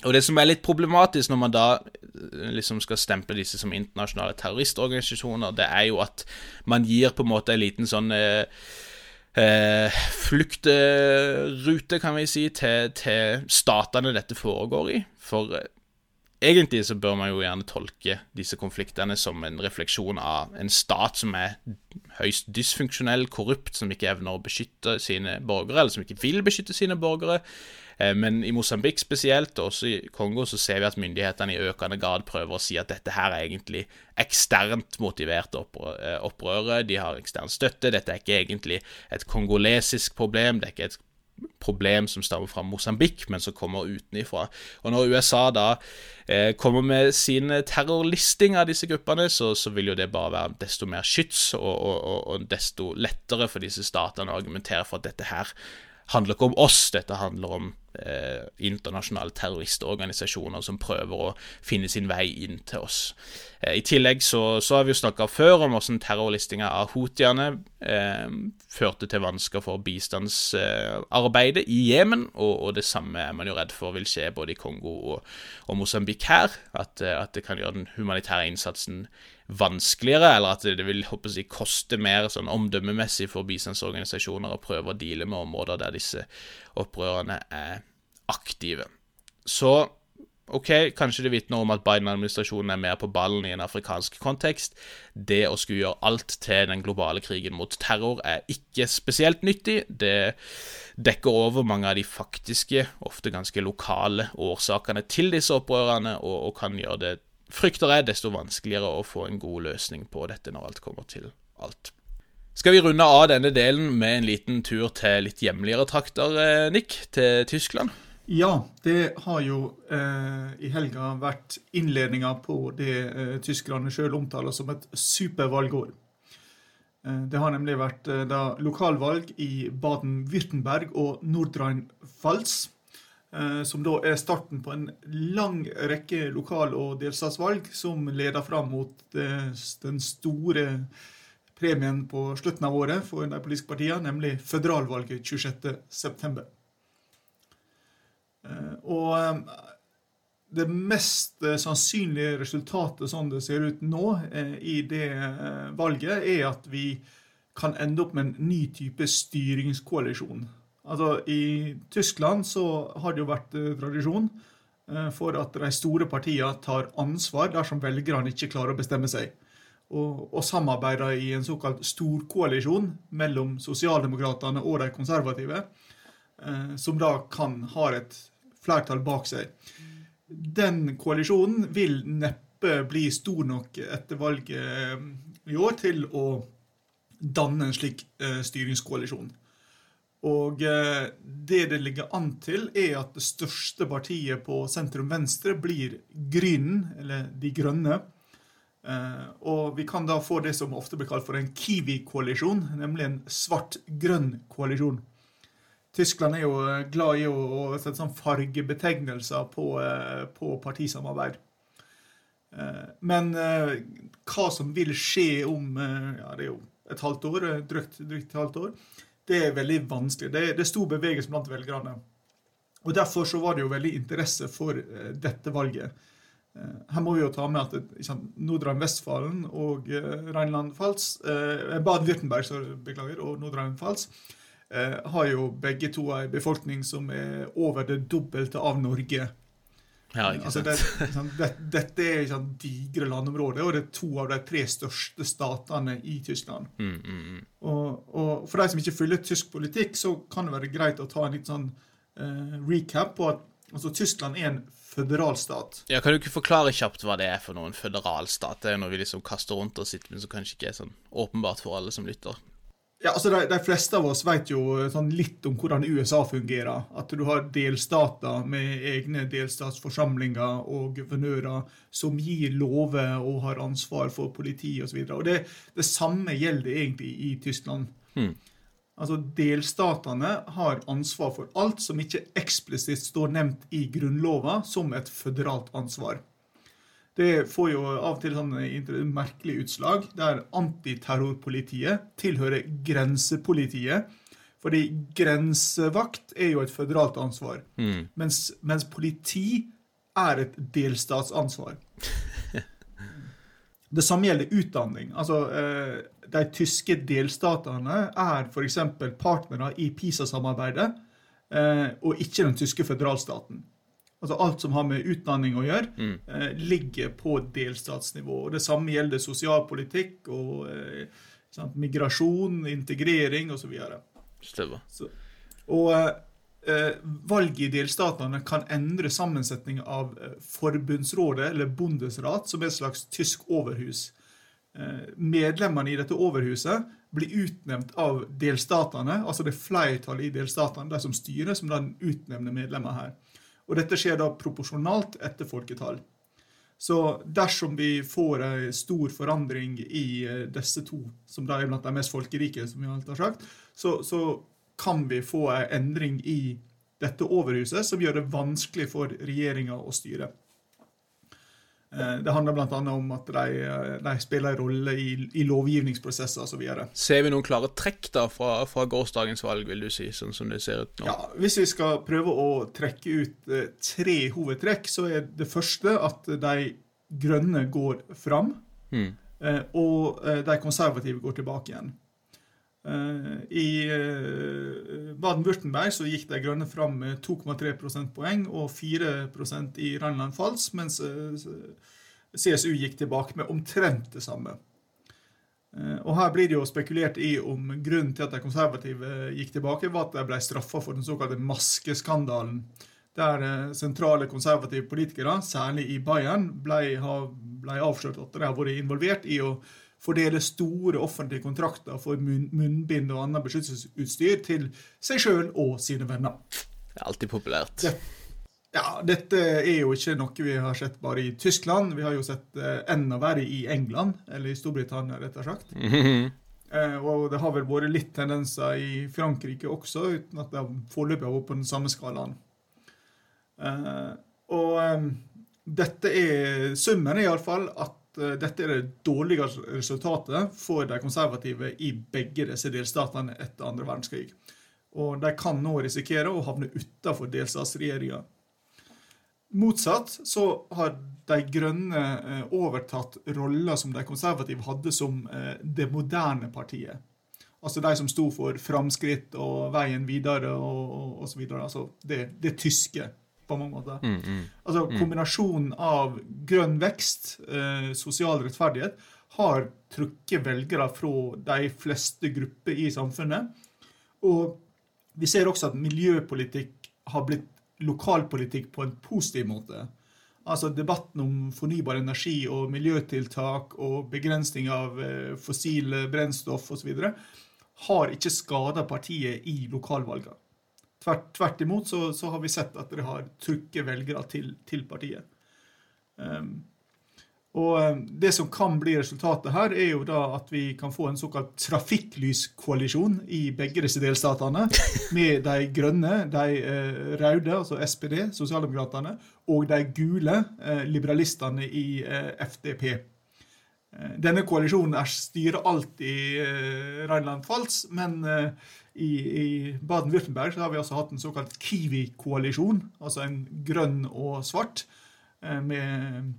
Og det som er litt problematisk når man da eh, liksom skal stemple disse som internasjonale terroristorganisasjoner, det er jo at man gir på en måte en liten sånn eh, eh, fluktrute, kan vi si, til, til, statene dette foregår i. For eh, egentlig så bør man jo gjerne tolke disse konfliktene som en refleksjon av en stat som er høyst dysfunksjonell, korrupt, som ikke evner å beskytte sine borgere, eller som ikke vil beskytte sine borgere. Eh, men i Mosambik spesielt, og også i Kongo, så ser vi at myndighetene i økende grad prøver å si at dette her er egentlig eksternt motiverte opprøret. De har ekstern støtte. Dette er ikke egentlig et kongolesisk problem. Det er ikke et problem som stammer fra Mosambik, men som kommer utenifra. Og når USA da eh, kommer med sin terrorlisting av disse gruppene, så, så, vil jo det bare være desto mer skyts og, og, og, desto lettere for disse statene å argumentere for at dette her handler ikke om oss, dette handler om eh, internasjonale terroristorganisasjoner som prøver å finne sin vei inn til oss. Eh, I tillegg så, så, har vi jo snakka før om hvordan terrorlistinga av houthiene eh, førte til vansker for bistandsarbeidet i Jemen, og, og, det samme er man jo redd for vil skje både i Kongo og, og Mosambik her. At, eh, at, det kan gjøre den humanitære innsatsen vanskeligere, eller at det vil håper jeg, koste mer sånn omdømmemessig for bistandsorganisasjoner å prøve å deale med områder der disse opprørerne er aktive. Så OK, kanskje det vitner om at Biden-administrasjonen er mer på ballen i en afrikansk kontekst. Det å skulle gjøre alt til den globale krigen mot terror er ikke spesielt nyttig. Det dekker over mange av de faktiske, ofte ganske lokale, årsakene til disse opprørene, og, og kan gjøre det frykter jeg, desto vanskeligere å få en god løsning på dette når alt kommer til alt. Skal vi runde av denne delen med en liten tur til litt hjemligere trakter, eh, Nick, til Tyskland? Ja, det har jo eh, i helga vært innledninga på det eh, tyskerne sjøl omtaler som et supervalgår. Eh, det har nemlig vært eh, da, lokalvalg i Baden-Würtemberg og Nordrhein-Pfalz. Eh, som da er starten på en lang rekke lokal- og delstatsvalg som leder fram mot eh, den store premien på slutten av året for de politiske partiene, nemlig føderalvalget 26.9. Eh, og det mest sannsynlige resultatet sånn det ser ut nå i det valget, er at vi kan ende opp med en ny type styringskoalisjon. Altså, I Tyskland så har det jo vært eh, tradisjon eh, for at de store partiene tar ansvar dersom velgerne ikke klarer å bestemme seg, og, og samarbeider i en såkalt storkoalisjon mellom sosialdemokratene og de konservative, eh, som da kan ha et flertall bak seg. Den koalisjonen vil neppe bli stor nok etter valget i år til å danne en slik styringskoalisjon. Og eh, det det ligger an til, er at det største partiet på sentrum-venstre blir Grynen, eller De grønne. Eh, og vi kan da få det som ofte blir kalt for en Kiwi-koalisjon, nemlig en svart-grønn koalisjon. Tyskland er jo eh, glad i å, sette sånn fargebetegnelser på, på partisamarbeid. Men hva som vil skje om ja, det er jo et halvt år, drøyt, drøyt halvt år, det er veldig vanskelig. Det det er stor bevegelse blant velgerne. Og Derfor så var det jo veldig interesse for uh, dette valget. Uh, her må vi jo ta med at liksom, Nordrhein-Westfalen og eh, Rheinland-Pfalz eh, Baden-Württemberg beklager, og Nordrhein-Pfalz har jo begge to en befolkning som er over det dobbelte av Norge. Ja, ikke sant. Altså det, sånn, det, dette er sånn, digre landområder, og det er to av de tre største statene i Tyskland. Mm, mm, mm. Og, og, For de som ikke følger tysk politikk, så kan det være greit å ta en litt sånn uh, recap på at altså, Tyskland er en føderalstat. Ja, Kan du ikke forklare kjapt hva det er for noen føderalstat? Det er noe vi liksom kaster rundt oss, men som kanskje ikke er sånn åpenbart for alle som lytter. Ja, altså de, de, fleste av oss vet jo eh, sånn litt om hvordan USA fungerer. At du har delstater med egne delstatsforsamlinger og guvernører som gir lover og har ansvar for politi osv. Det, det samme gjelder egentlig i Tyskland. Hmm. Altså Delstatene har ansvar for alt som ikke eksplisitt står nevnt i Grunnloven som et føderalt ansvar. Det får jo av og til sånn merkelig utslag der antiterrorpolitiet tilhører grensepolitiet. Fordi grensevakt er jo et føderalt ansvar, mm. mens, mens, politi er et delstatsansvar. Det samme gjelder utdanning. Altså, eh, De tyske delstatene er f.eks. partnere i PISA-samarbeidet, eh, og ikke den tyske føderalstaten. Altså alt som har med utdanning å gjøre, Mm. eh, ligger på delstatsnivå. Og Det samme gjelder sosialpolitikk og eh, sant, migrasjon, integrering osv. Stemmer. Og eh, valget i delstatene kan endre sammensetningen av eh, forbundsrådet, eller bondesrat, som er et slags tysk overhus. Eh, medlemmene i dette overhuset blir utnevnt av delstatene, altså det flertallet i delstatene, de som styrer, som da utnevner medlemmer her. Og dette skjer da proporsjonalt etter folketall. Så dersom vi får en stor forandring i eh, disse to, som da er blant de mest folkerike, som vi alt har sagt, så, så kan vi få en endring i dette overhuset som gjør det vanskelig for regjeringa å styre. Eh, Det handler bl.a. om at de, eh, de spiller en rolle i, i lovgivningsprosesser osv. Ser vi noen klare trekk da fra, fra gårsdagens valg, vil du si, sånn som det ser ut nå? Ja, hvis vi skal prøve å trekke ut eh, tre hovedtrekk, så er det første at de grønne går fram, Mm. og de konservative går tilbake igjen. I Baden-Württemberg så gikk de grønne fram med 2,3 prosentpoeng og 4% i Rheinland-Pfalz, mens eh, CSU gikk tilbake med omtrent det samme. Eh, Og Her blir det jo spekulert i om grunnen til at de konservative gikk tilbake, var at de ble straffa for den såkalte maskeskandalen. Der eh, sentrale konservative politikere, særlig i Bayern, ble, ble avslørt at de har vært involvert i å fordele store offentlige kontrakter for munnbind og annet beskyttelsesutstyr til seg sjøl og sine venner. Det er alltid populært. Det- Ja, Dette er jo ikke noe vi har sett bare i Tyskland. Vi har jo sett eh, enda verre i England, eller i Storbritannia, rettere sagt. -hmm. Eh, og det har vel vært litt tendenser i Frankrike også, uten at det foreløpig har vært på den samme skalaen. Eh, og eh, dette er Summen iallfall at eh, dette er det dårligste resultatet for de konservative i begge disse delstatene etter andre verdenskrig. Og de kan nå risikere å havne utafor delstatsregjeringa. Motsatt så har de grønne eh, overtatt rolla som de konservative hadde som eh, det moderne partiet. Altså de som sto for framskritt og veien videre og, videre. Altså det, det tyske, på mange måter. Mm, mm. Altså Kombinasjonen av grønn vekst, eh, sosial rettferdighet, har trukket velgere fra de fleste grupper i samfunnet. Og vi ser også at miljøpolitikk har blitt lokalpolitikk på en positiv måte. Altså Debatten om fornybar energi og miljøtiltak og begrensning av eh, fossile brennstoff osv. har ikke skada partiet i lokalvalgene. Tvert, tvert imot så, så har vi sett at det har trukket velgere til, til partiet. Um, og um, Det som kan bli resultatet her, er jo da at vi kan få en såkalt trafikklyskoalisjon i begge disse delstatene, med de grønne, de eh, røde, altså SPD, sosialdemokratene, og de gule, eh, liberalistene i eh, FDP. Eh, Denne koalisjonen er styrer alt i eh, Rheinland-Pfalz, men eh, i, i Baden-Württemberg har vi altså hatt en såkalt Kiwi-koalisjon, altså en grønn og svart, eh, med,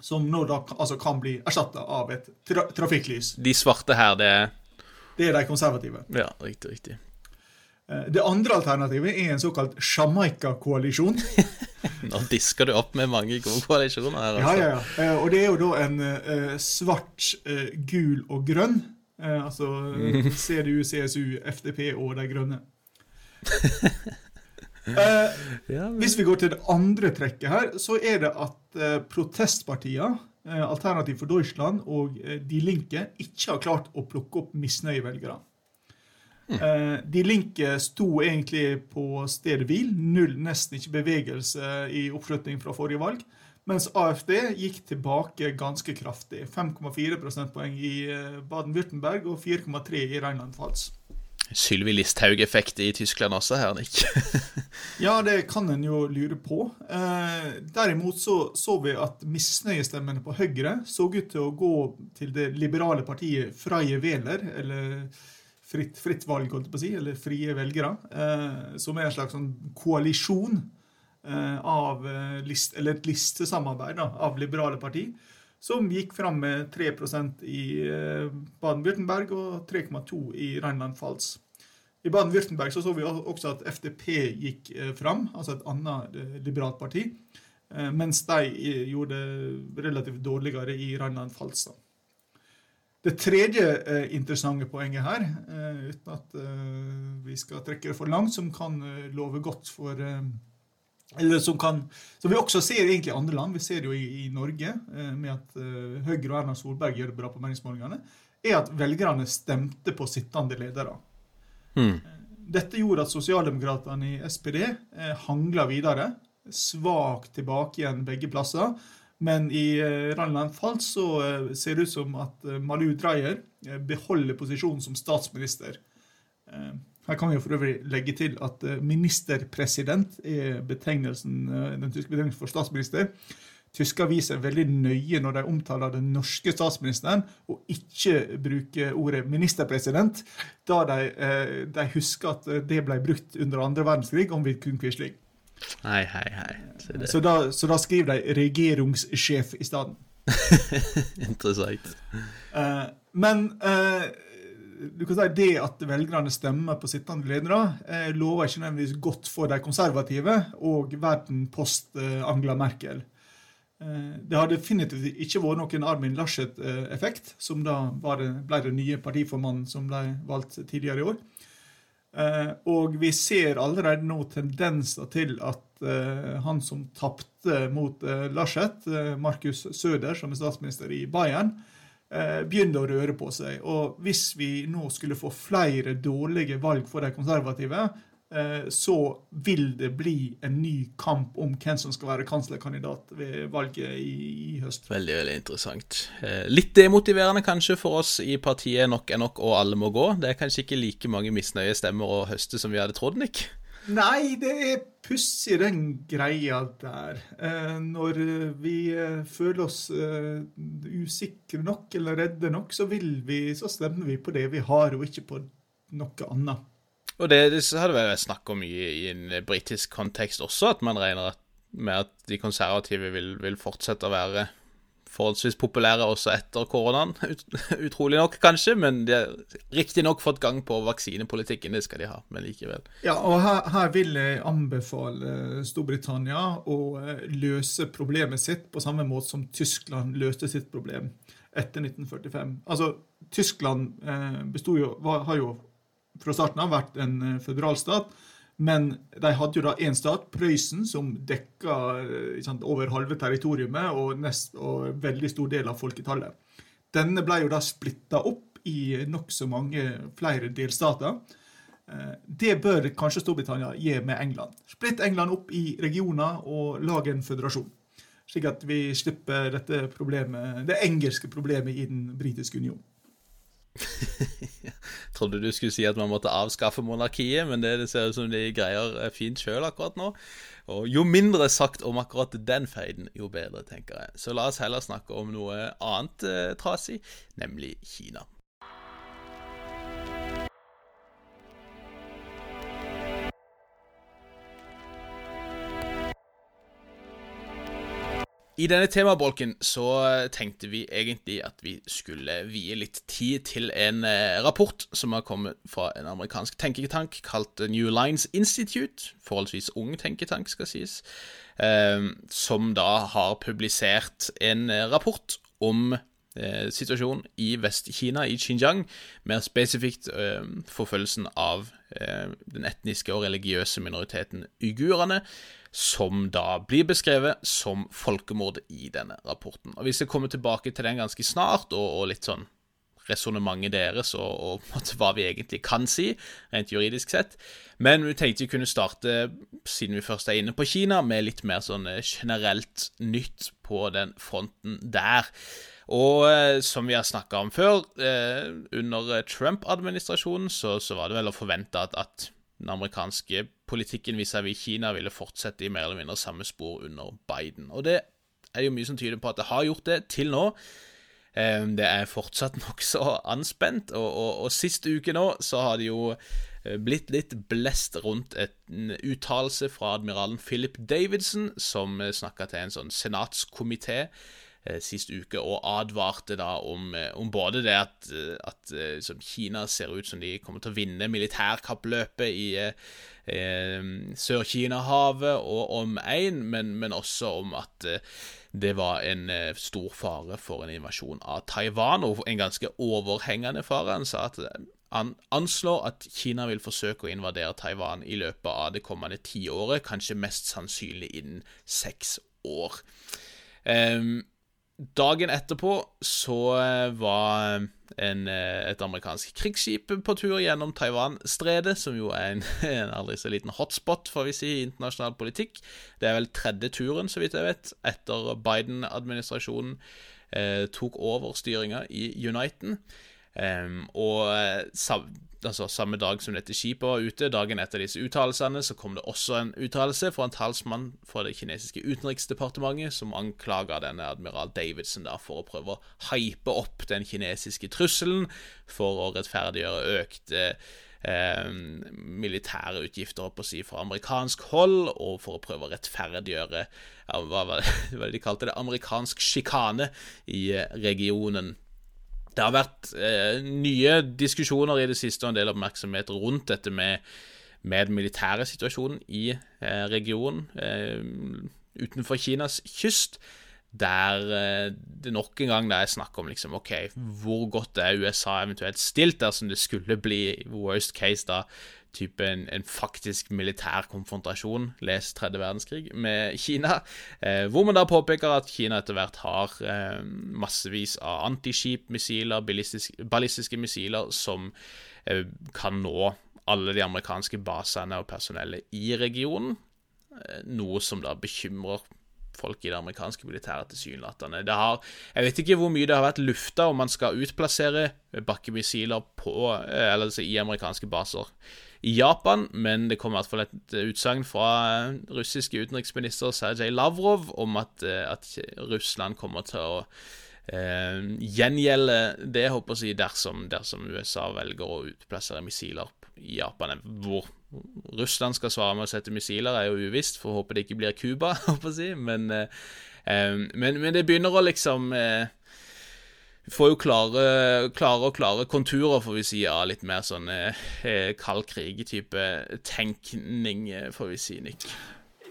som nå da altså kan bli erstatta av et tra trafikklys. De svarte her, det er Det er de konservative. Ja, riktig, riktig. Eh, Det andre alternativet er en såkalt Jamaica-koalisjon. Nå disker du opp med mange gode koalisjoner her, altså. ja, ja. ja. Og det er jo da en eh, svart, eh, gul og grønn. Eh, altså CDU, CSU, FDP og De grønne. Eh, hvis vi går til det andre trekket her, så er det at eh, protestpartiene, eh, Alternativ for Deutschland og eh, De Linke, ikke har klart å plukke opp misnøyevelgere. Eh, De Linke sto egentlig på stedet hvil, null, nesten ikke bevegelse i oppslutning fra forrige valg. Mens AFD gikk tilbake ganske kraftig. 5,4 prosentpoeng i eh, Baden-Württemberg og 4,3 i Rheinland-Pfalz. Sylvi Listhaug-effekt i Tyskland også her, Nick. Ja, det kan en jo lure på. Eh, derimot så, så vi at misnøyestemmene på Høyre så ut til å gå til det liberale partiet Freie Wähler, eller fritt, fritt valg, holdt jeg på å si, eller Frie velgere, eh, som er en slags sånn koalisjon av eh, list, eller et listesamarbeid da, av liberale parti, som gikk fram med 3% i eh, Baden-Württemberg og 3,2 i Rheinland-Pfalz. I Baden-Würtemberg så, så vi også at FDP gikk eh, fram, altså et annet eh, liberalt parti, eh, mens de eh, gjorde det relativt dårligere i Rheinland-Pfalz. Det tredje eh, interessante poenget her, eh, uten at eh, vi skal trekke det for langt, som kan eh, love godt for eh, eller som, kan, som vi også ser egentlig i andre land, vi ser det jo i, i Norge, eh, med at eh, Høyre og Erna Solberg gjør det bra på meningsmålingene, er at velgerne stemte på sittende ledere. Mm. Dette gjorde at sosialdemokratene i SPD eh, hangla videre. Svakt tilbake igjen begge plasser. Men i eh, Rheinland-Pfalz så ser det ut som at Malu Dreyer eh, beholder posisjonen som statsminister. Her kan jo for øvrig legge til at eh, ministerpresident er betegnelsen, eh, den tyske betegnelsen for statsminister. Tyske aviser er veldig nøye når de omtaler den norske statsministeren, og ikke bruker ordet ministerpresident, da de, eh, de husker at det ble brukt under andre verdenskrig om Vidkun Quisling. Hei, hei, hei. Så da, så da skriver de 'regjeringssjef' i stedet. er interessant. Men du kan si det at velgerne stemmer på sittende ledere, eh, lover ikke nødvendigvis godt for de konservative og verden post Angela Merkel. Eh, det har definitivt ikke vært noen Armin Laschet-effekt, som da ble den nye partiformannen som ble valgt tidligere i år. Eh, og vi ser allerede nå tendenser til at han som tapte mot Laschet, Markus Søder, som er statsminister i Bayern, begynner å røre på seg. Og hvis vi nå skulle få flere dårlige valg for de konservative, eh, så vil det bli en ny kamp om hvem som skal være kanslerkandidat ved valget i, i høst. Veldig, veldig interessant. Eh, Litt demotiverende kanskje for oss i partiet Nok er nok og alle må gå. Det er kanskje ikke like mange misnøye stemmer å høste som vi hadde trodd, Nick. Nei, det er pussig, den greia der. Eh, når vi eh, føler oss eh, usikre nok eller redde nok, så vi, så stemmer vi på det vi har, og ikke på noe annet. Og det, det har det vært snakk om i, i en britisk kontekst også, at man regner med at de konservative vil, vil fortsette å være forholdsvis populære også etter koronaen. Ut, utrolig nok, kanskje, men de har riktignok fått gang på vaksinepolitikken. Det skal de ha, men likevel. Ja, og her, her vil jeg anbefale Storbritannia å eh, løse problemet sitt på samme måte som Tyskland løste sitt problem etter 1945. Altså, Tyskland eh, jo, var, har jo fra starten av vært en eh, føderalstat, men de hadde jo da én stat, Prøysen, som dekka eh, sant, over halve territoriumet og, og veldig stor del av folketallet. Denne ble jo da splitta opp i nokså mange flere delstater. Eh, Det bør kanskje Storbritannia gi med England. Splitt England opp i regioner og lage en føderasjon. Slik at vi slipper dette problemet, det engelske problemet i den britiske union. Trodde du skulle si at man måtte avskaffe monarkiet, men det, det ser ut som de greier fint sjøl akkurat nå. Og jo mindre sagt om akkurat den feiden, jo bedre, tenker jeg. Så la oss heller snakke om noe annet eh, trasig, nemlig Kina. I denne temabolken så tenkte vi egentlig at vi skulle vie litt tid til en eh, rapport som har kommet fra en amerikansk tenketank kalt New Lines Institute. Forholdsvis ung tenketank, skal sies. eh, som da har publisert en eh, rapport om situasjonen i Vest-Kina, i Xinjiang. Mer spesifikt forfølgelsen av den etniske og religiøse minoriteten uigurene som da blir beskrevet som folkemord i denne rapporten. Og Vi skal komme tilbake til den ganske snart, og, og litt sånn resonnementet deres og, og hva vi egentlig kan si, rent juridisk sett. Men vi tenkte vi kunne starte, siden vi først er inne på Kina, med litt mer sånn eh, generelt nytt på den fronten der. Og eh, som vi har snakka om før, eh, under Trump-administrasjonen så, så var det vel å forvente at, at den amerikanske politikken vis-à-vis Kina ville fortsette i mer eller mindre samme spor under Biden. Og det er jo mye som tyder på at det har gjort det til nå. Eh, Det er fortsatt nokså anspent, og, og, og sist uke nå så har det jo eh, blitt litt blest rundt en uttalelse fra admiralen Philip Davidson, som snakka til en sånn senatskomité sist uke og advarte da om, om både det at, at Kina ser ut som de kommer til å vinne militærkappløpet i eh, Sør-Kina-havet og omegn, men, men også om at det var en eh, stor fare for en invasjon av Taiwan, og en ganske overhengende fare. Han sa at han anslår at Kina vil forsøke å invadere Taiwan i løpet av det kommende tiåret, kanskje mest sannsynlig innen seks år. Um, dagen etterpå så eh, var en, eh, et amerikansk krigsskip på tur gjennom Taiwan-stredet, som jo er en, en, aldri så liten hotspot, får vi si, i internasjonal politikk. Det er vel tredje turen, så vidt jeg vet, etter Biden-administrasjonen eh, tok over styringa i Uniten. Um, og eh, altså, samme dag som dette skipet var ute, dagen etter disse uttalelsene, så kom det også en uttalelse fra en talsmann fra det kinesiske utenriksdepartementet som anklaga denne admiral Davidson da, for å prøve å hype opp den kinesiske trusselen for å rettferdiggjøre økte eh, militære utgifter på å si, fra amerikansk hold, og for å prøve å rettferdiggjøre ja, hva var det, hva de kalte det, amerikansk sjikane i eh, regionen. Det har vært eh, nye diskusjoner i det siste og en del oppmerksomhet rundt dette med, med den militære situasjonen i eh, regionen eh, utenfor Kinas kyst. Der eh, det nok en gang er snakk om liksom, ok, hvor godt er USA eventuelt stilt dersom det skulle bli worst case da type en, en, faktisk militær konfrontasjon, les tredje verdenskrig, med Kina. Eh, hvor man da påpeker at Kina etter hvert har eh, massevis av antiskipmissiler, ballistiske, missiler, som eh, kan nå alle de amerikanske basene og personellet i regionen. Eh, noe som da bekymrer folk i det amerikanske militæret, tilsynelatende. Jeg vet ikke hvor mye det har vært lufta om man skal utplassere bakkemissiler på, eller, altså i amerikanske baser i Japan, men det kom i hvert fall et utsagn fra russiske utenriksminister Sergej Lavrov om at, eh, at Russland kommer til å eh, gjengjelde det, håper jeg, dersom, dersom USA velger å utplassere missiler i Japan. Hvor Russland skal svare med å sette missiler, er jo uvisst, for å håpe det ikke blir Cuba, jeg, men, eh, eh, men, men, det begynner å liksom eh, får jo klare, klare og klare konturer, får vi si, av litt mer sånn eh, kald krig-type tenkning, får vi si, Nick.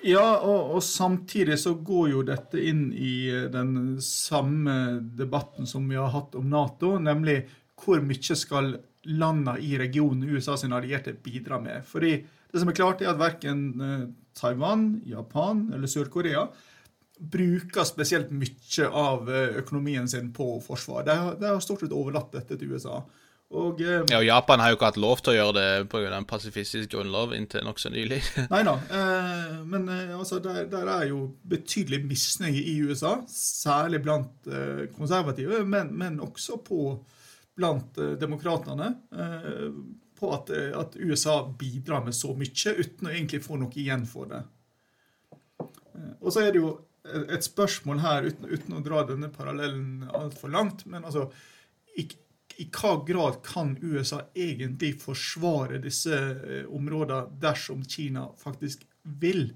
Ja, og, og, samtidig så går jo dette inn i den samme debatten som vi har hatt om Nato, nemlig hvor mye skal landene i regionen USA sine allierte bidrar med. Fordi det som er klart, er at verken eh, Taiwan, Japan eller Sør-Korea bruker spesielt mye av eh, økonomien sin på forsvar. De har, de har stort sett overlatt dette til USA. Og, eh, ja, og Japan har jo ikke hatt lov til å gjøre det pga. en pasifistisk grunnlov inntil nokså nylig. Nei da, eh, men eh, altså, der, der, er jo betydelig misnøye i USA, særlig blant eh, konservative, men, men, også på, blant eh, demokratene, på at, at, USA bidrar med så mye uten å egentlig få noe igjen for det. Og så er det jo et spørsmål her, uten, uten å dra denne parallellen altfor langt, men altså i, i, hva grad kan USA egentlig forsvare disse eh, områdene dersom Kina faktisk vil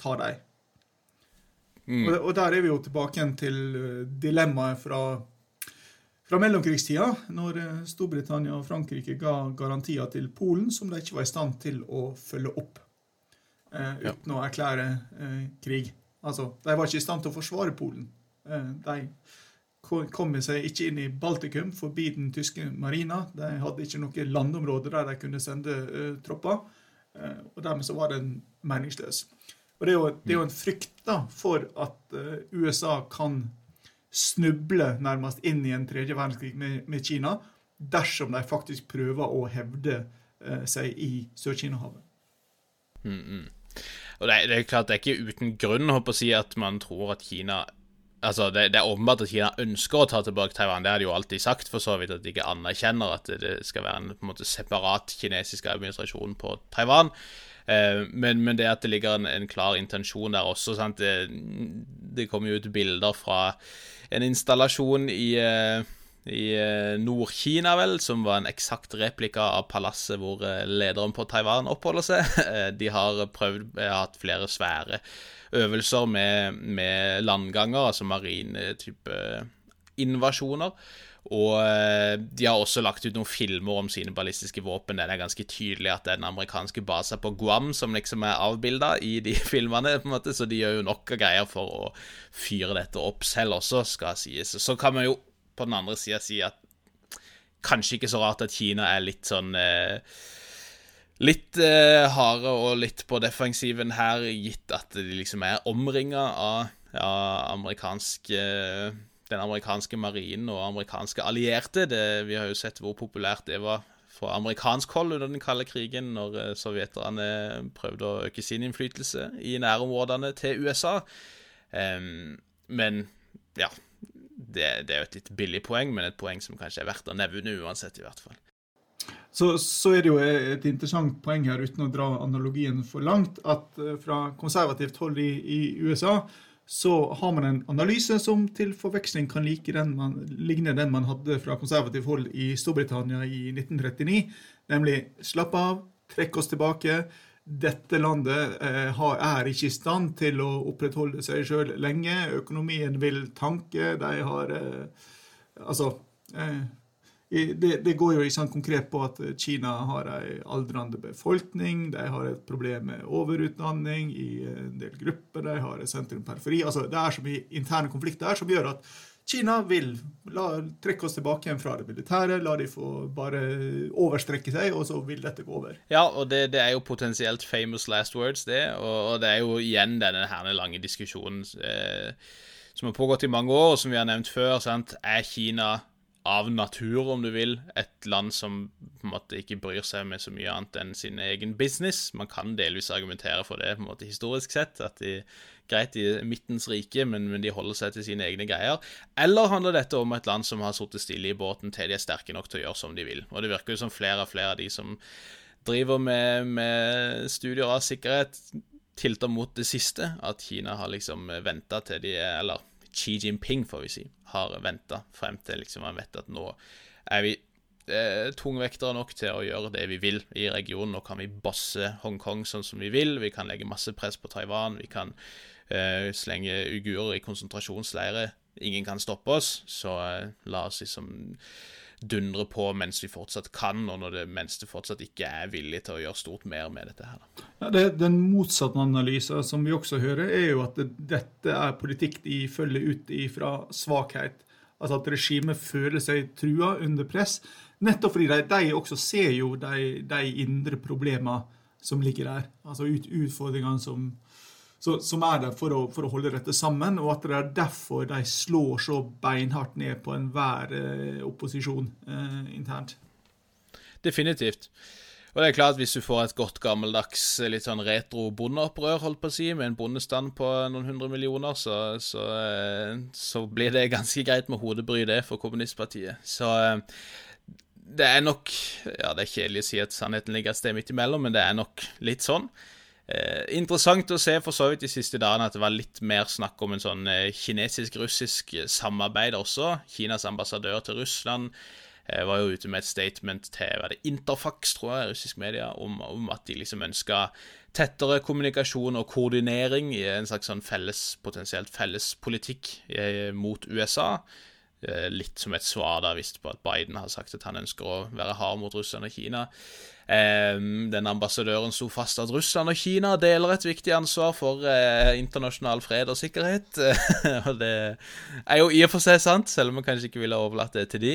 ta dem? Mm. Og, og, der er vi jo tilbake igjen til eh, dilemmaet fra, fra mellomkrigstida, når eh, Storbritannia og Frankrike ga garantier til Polen som de ikke var i stand til å følge opp eh, uten ja. å erklære eh, krig. Altså, de var ikke i stand til å forsvare Polen. Eh, de kom seg ikke inn i Baltikum forbi den tyske marina. De hadde ikke noe landområde der de kunne sende uh, tropper. Uh, og dermed så var den meningsløs. Og det er jo, det er jo en frykt da, for at USA kan snuble nærmest inn i en tredje verdenskrig med, med Kina dersom de faktisk prøver å hevde seg i Sør-Kina-havet. Mm, mm. Og det, det, er klart det er ikke uten grunn å si at man tror at Kina Altså, det, det, er åpenbart at Kina ønsker å ta tilbake Taiwan. Det har de jo alltid sagt, for så vidt at de ikke anerkjenner at det skal være en, på en måte, separat kinesisk administrasjon på Taiwan. Eh, men, men, det at det ligger en, en klar intensjon der også sant? Det, det kommer jo ut bilder fra en installasjon i, eh, i eh, Nord-Kina, vel, som var en eksakt replika av palasset hvor eh, lederen på Taiwan oppholder seg. De har prøvd hatt flere svære øvelser med, med landganger, altså marine type invasjoner. Og eh, de har også lagt ut noen filmer om sine ballistiske våpen. Det er ganske tydelig at det er den amerikanske basen på Guam som liksom er avbilda i de filmene, på en måte, så de gjør jo nok av greier for å fyre dette opp selv også, skal sies. Så kan man jo på den andre sida si at kanskje ikke så rart at Kina er litt sånn eh, Litt eh, harde og litt på defensiven her, gitt at de liksom er omringa av av amerikansk eh, den amerikanske marinen og amerikanske allierte. Det, vi har jo sett hvor populært det var fra amerikansk hold under den kalde krigen, når eh, sovjeterne prøvde å øke sin innflytelse i nærområdene til USA. Um, men ja det, det, er jo et litt billig poeng, men et poeng som kanskje er verdt å nevne uansett, i hvert fall. Så, så, er det jo et interessant poeng her, uten å dra analogien for langt, at eh, fra konservativt hold i, i USA så har man en analyse som til forveksling kan like den man, ligne den man hadde fra konservativt hold i Storbritannia i 1939. Nemlig slapp av, trekk oss tilbake. Dette landet eh, er ikke i stand til å opprettholde seg sjøl lenge. Økonomien vil tanke. De har eh, Altså eh, det, det, går jo sånn konkret på at Kina har en aldrende befolkning, de har et problem med overutdanning i en del grupper, de har et sentrum-periferi altså Det er så mye interne konflikter som gjør at Kina vil la, trekke oss tilbake igjen fra det militære, la de få bare overstrekke seg, og så vil dette gå over. Ja, og det, det er jo potensielt famous last words, det. Og, og det er jo igjen denne her lange diskusjonen eh, som har pågått i mange år, og som vi har nevnt før. sant? Er Kina av natur, om du vil, et land som på en måte ikke bryr seg med så mye annet enn sin egen business. Man kan delvis argumentere for det på en måte historisk sett, at de greit, er midtens rike, men, men, de holder seg til sine egne greier. Eller handler dette om et land som har sittet stille i båten til de er sterke nok til å gjøre som de vil? Og det virker jo som flere og flere av de som driver med, med studier av sikkerhet, tilter mot det siste, at Kina har liksom venta til de er Eller Xi Jinping, får vi si, har venta frem til liksom man vet at nå er vi eh, tungvektere nok til å gjøre det vi vil i regionen. Nå kan vi bosse Hongkong sånn som vi vil. Vi kan legge masse press på Taiwan. Vi kan eh, slenge uigurer i konsentrasjonsleirer. Ingen kan stoppe oss, så eh, la oss liksom dundre på mens vi fortsatt kan, og det, mens det fortsatt ikke er villig til å gjøre stort mer med dette. her. Ja, det, den motsatte analysen som vi også hører, er jo at det, dette er politikk de følger ut ifra svakhet. Altså at regimet føler seg trua under press. Nettopp fordi de, de også ser jo de, de indre problemene som ligger der. Altså ut, utfordringene som, så, som er der for å, for å, holde dette sammen, og at det er derfor de slår så beinhardt ned på enhver eh, opposisjon eh, internt. Definitivt. Og det er klart, hvis du får et godt gammeldags, litt sånn retro bondeopprør, holdt på å si, med en bondestand på noen hundre millioner, så, så, eh, så blir det ganske greit med hodebry, det, for kommunistpartiet. Så eh, det er nok Ja, det er kjedelig å si at sannheten ligger et sted midt imellom, men det er nok litt sånn. Eh, interessant å se for så vidt de siste dagene at det var litt mer snakk om en sånn eh, kinesisk-russisk samarbeid også. Kinas ambassadør til Russland eh, var jo ute med et statement til det Interfax, tror jeg, russisk media, om, om at de liksom ønska tettere kommunikasjon og koordinering i en slags sånn felles, potensielt felles politikk eh, mot USA. Eh, litt som et svar da visst på at Biden har sagt at han ønsker å være hard mot Russland og Kina. Den ambassadøren sto fast at Russland og Kina deler et viktig ansvar for eh, internasjonal fred og sikkerhet. og det er jo i og for seg sant, selv om vi kanskje ikke ville overlatt det til de.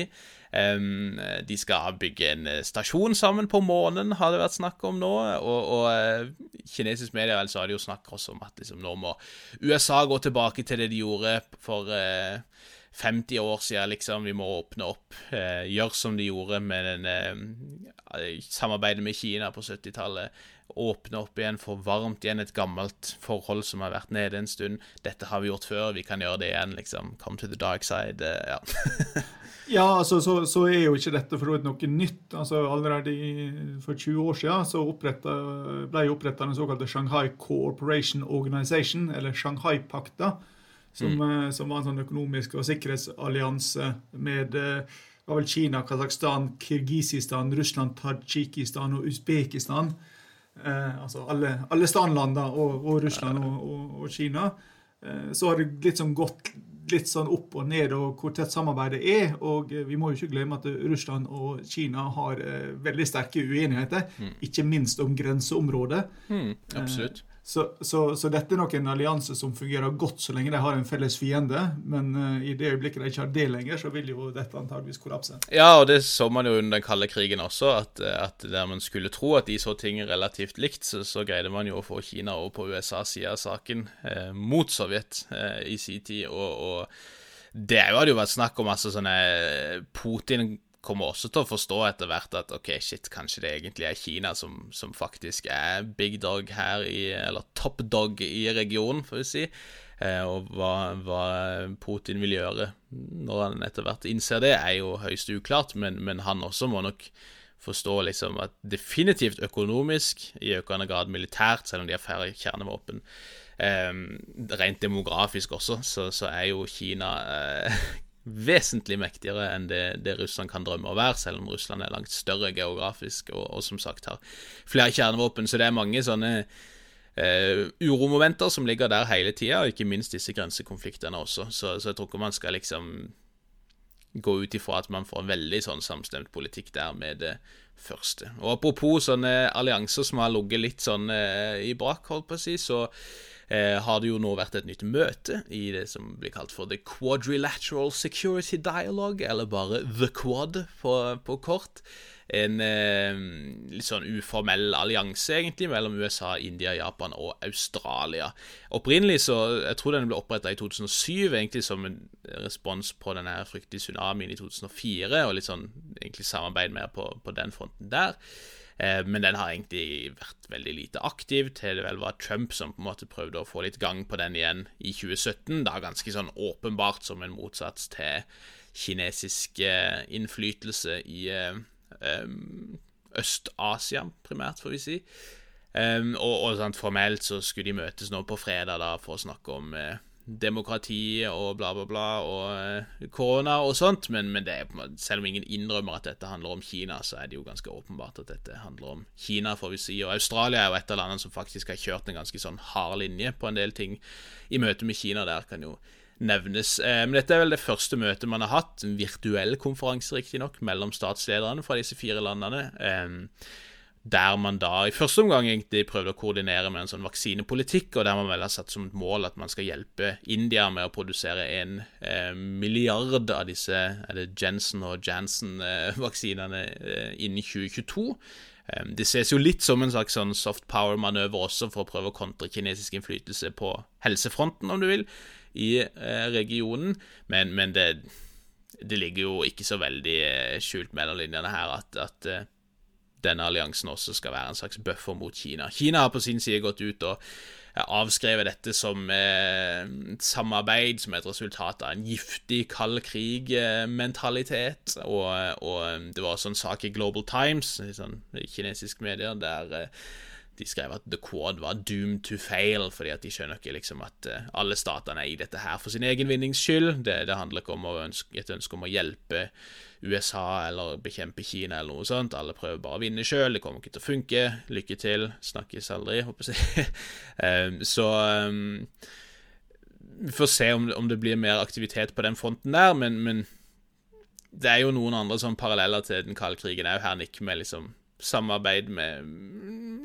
de skal bygge en eh, stasjon sammen på månen, har det vært snakk om nå. Og, og eh, kinesisk media vel, så har de jo snakket også om at liksom, nå må USA gå tilbake til det de gjorde for 50 år siden, liksom. Vi må åpne opp. Eh, gjøre som de gjorde med den, eh, samarbeidet med Kina på 70-tallet. Åpne opp igjen, få varmt igjen et gammelt forhold som har vært nede en stund. Dette har vi gjort før, vi kan gjøre det igjen, liksom. Come to the dark side. Eh, ja. ja, altså, så, så, er jo ikke dette for noe nytt. Altså, Allerede for 20 år siden så ble oppretta den såkalte Shanghai Cooperation Organization, eller Shanghai-pakta som, mm. som var en sånn økonomisk og sikkerhetsallianse med eh, var vel Kina, Kasakhstan, Kirgisistan, Russland, Tadsjikistan og Usbekistan. Eh, altså alle, alle standlandene og, og Russland og, og, og Kina. Eh, så har det litt sånn gått litt sånn opp og ned og hvor tett samarbeidet er. Og eh, vi må jo ikke glemme at Russland og Kina har eh, veldig sterke uenigheter. Mm. Ikke minst om grenseområdet. Mm, absolutt. Så, så, så dette er nok en allianse som fungerer godt så lenge de har en felles fiende. Men uh, i det øyeblikket de ikke har det lenger, så vil jo dette antageligvis kollapse. Ja, og det så man jo under den kalde krigen også, at, at der man skulle tro at de så ting relativt likt, så, så greide man jo å få Kina over på USAs side av saken eh, mot Sovjet eh, i sin tid. og, og det hadde jo vært snakk om altså sånne Putin kommer også til å forstå etter hvert at ok, shit, kanskje det egentlig er Kina som, som faktisk er big dog her i Eller top dog i regionen, får vi si. Eh, og hva, hva, Putin vil gjøre når han etter hvert innser det, er jo høyst uklart, men, men han også må nok forstå liksom at definitivt økonomisk, i økende grad militært, selv om de har færre kjernevåpen. Eh, rent demografisk også, så, så er jo Kina eh, vesentlig mektigere enn det, det, Russland kan drømme å være, selv om Russland er langt større geografisk og, og som sagt har flere kjernevåpen. Så det er mange sånne eh, uromomenter som ligger der hele tida, og ikke minst disse grensekonfliktene også. Så, så jeg tror ikke man skal liksom gå ut ifra at man får veldig sånn samstemt politikk der med det første. Og Apropos sånne allianser som har ligget litt sånn eh, i brak, holdt på å si, så eh, har det jo nå vært et nytt møte i det som blir kalt for The Quadrilateral Security Dialogue, eller bare The Quad på, på kort. En eh, litt sånn uformell allianse, egentlig, mellom USA, India, Japan og Australia. Opprinnelig så Jeg tror den ble oppretta i 2007, egentlig som en respons på den fryktelige tsunamien i 2004, og litt sånn egentlig samarbeid mer på, på den fronten der. Eh, men den har egentlig vært veldig lite aktiv, til det vel var Trump som på en måte prøvde å få litt gang på den igjen i 2017. Da ganske sånn åpenbart som en motsats til kinesisk eh, innflytelse i eh, Øst-Asia, primært, får vi si. og, og sånn, formelt så skulle de møtes nå på fredag da for å snakke om demokrati og bla, bla, bla, og uh, korona og sånt, men, men er, selv om ingen innrømmer at dette handler om Kina, så er det jo ganske åpenbart at dette handler om Kina, får vi si. Og Australia er jo et av landene som faktisk har kjørt en ganske sånn hard linje på en del ting i møte med Kina. Der kan jo nevnes. Eh, men dette er vel det første møtet man har hatt, en virtuell konferanse riktignok, mellom statslederne fra disse fire landene. Eh, der man da i første omgang egentlig prøvde å koordinere med en sånn vaksinepolitikk, og der man vel har satt som et mål at man skal hjelpe India med å produsere en eh, milliard av disse er det Jensen og Jansen-vaksinene eh, innen 2022. Eh, det ses jo litt som en slags sånn soft power-manøver også for å prøve å kontre kinesisk innflytelse på helsefronten, om du vil, i eh, regionen, men, men det, det, ligger jo ikke så veldig eh, skjult mellom linjene her at, at eh, denne alliansen også skal være en slags buffer mot Kina. Kina har på sin side gått ut og avskrevet dette som et samarbeid som et resultat av en giftig kald krig-mentalitet. Og, og, det var også en sak i Global Times, sånn kinesiske medier, der eh, de skrev at The Quad var doomed to fail, fordi at de skjønner ikke liksom at alle statene er i dette her for sin egen vinnings skyld. Det, det handler ikke om ønske, et ønske om å hjelpe USA eller bekjempe Kina eller noe sånt. Alle prøver bare å vinne sjøl, det kommer ikke til å funke. Lykke til, snakkes aldri, håper jeg. um, så um, vi får se om, det blir mer aktivitet på den fronten der, men, men det er jo noen andre sånn paralleller til den kalde krigen òg her, Nick, med liksom samarbeid med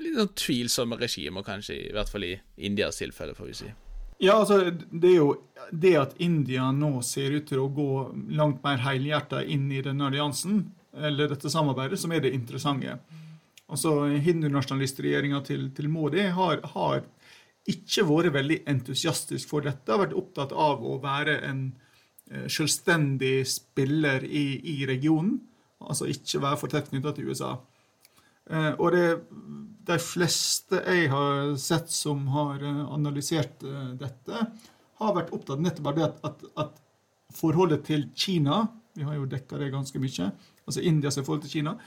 litt sånn tvilsomme regimer, kanskje, i hvert fall i Indias tilfelle, får vi si. Ja, altså, det er jo det at India nå ser ut til å gå langt mer helhjerta inn i denne alliansen, eller dette samarbeidet, som er det interessante. Altså, Hindunasjonalistregjeringa til, til Modi har, har, ikke vært veldig entusiastisk for dette. Har vært opptatt av å være en eh, selvstendig spiller i, i regionen. Altså ikke være for tett knytta til USA. Eh, og det, de fleste jeg har sett som har eh, analysert eh, dette, har vært opptatt nettopp av det at, at, at, forholdet til Kina vi har jo dekka det ganske mye, altså Indias forhold til Kina,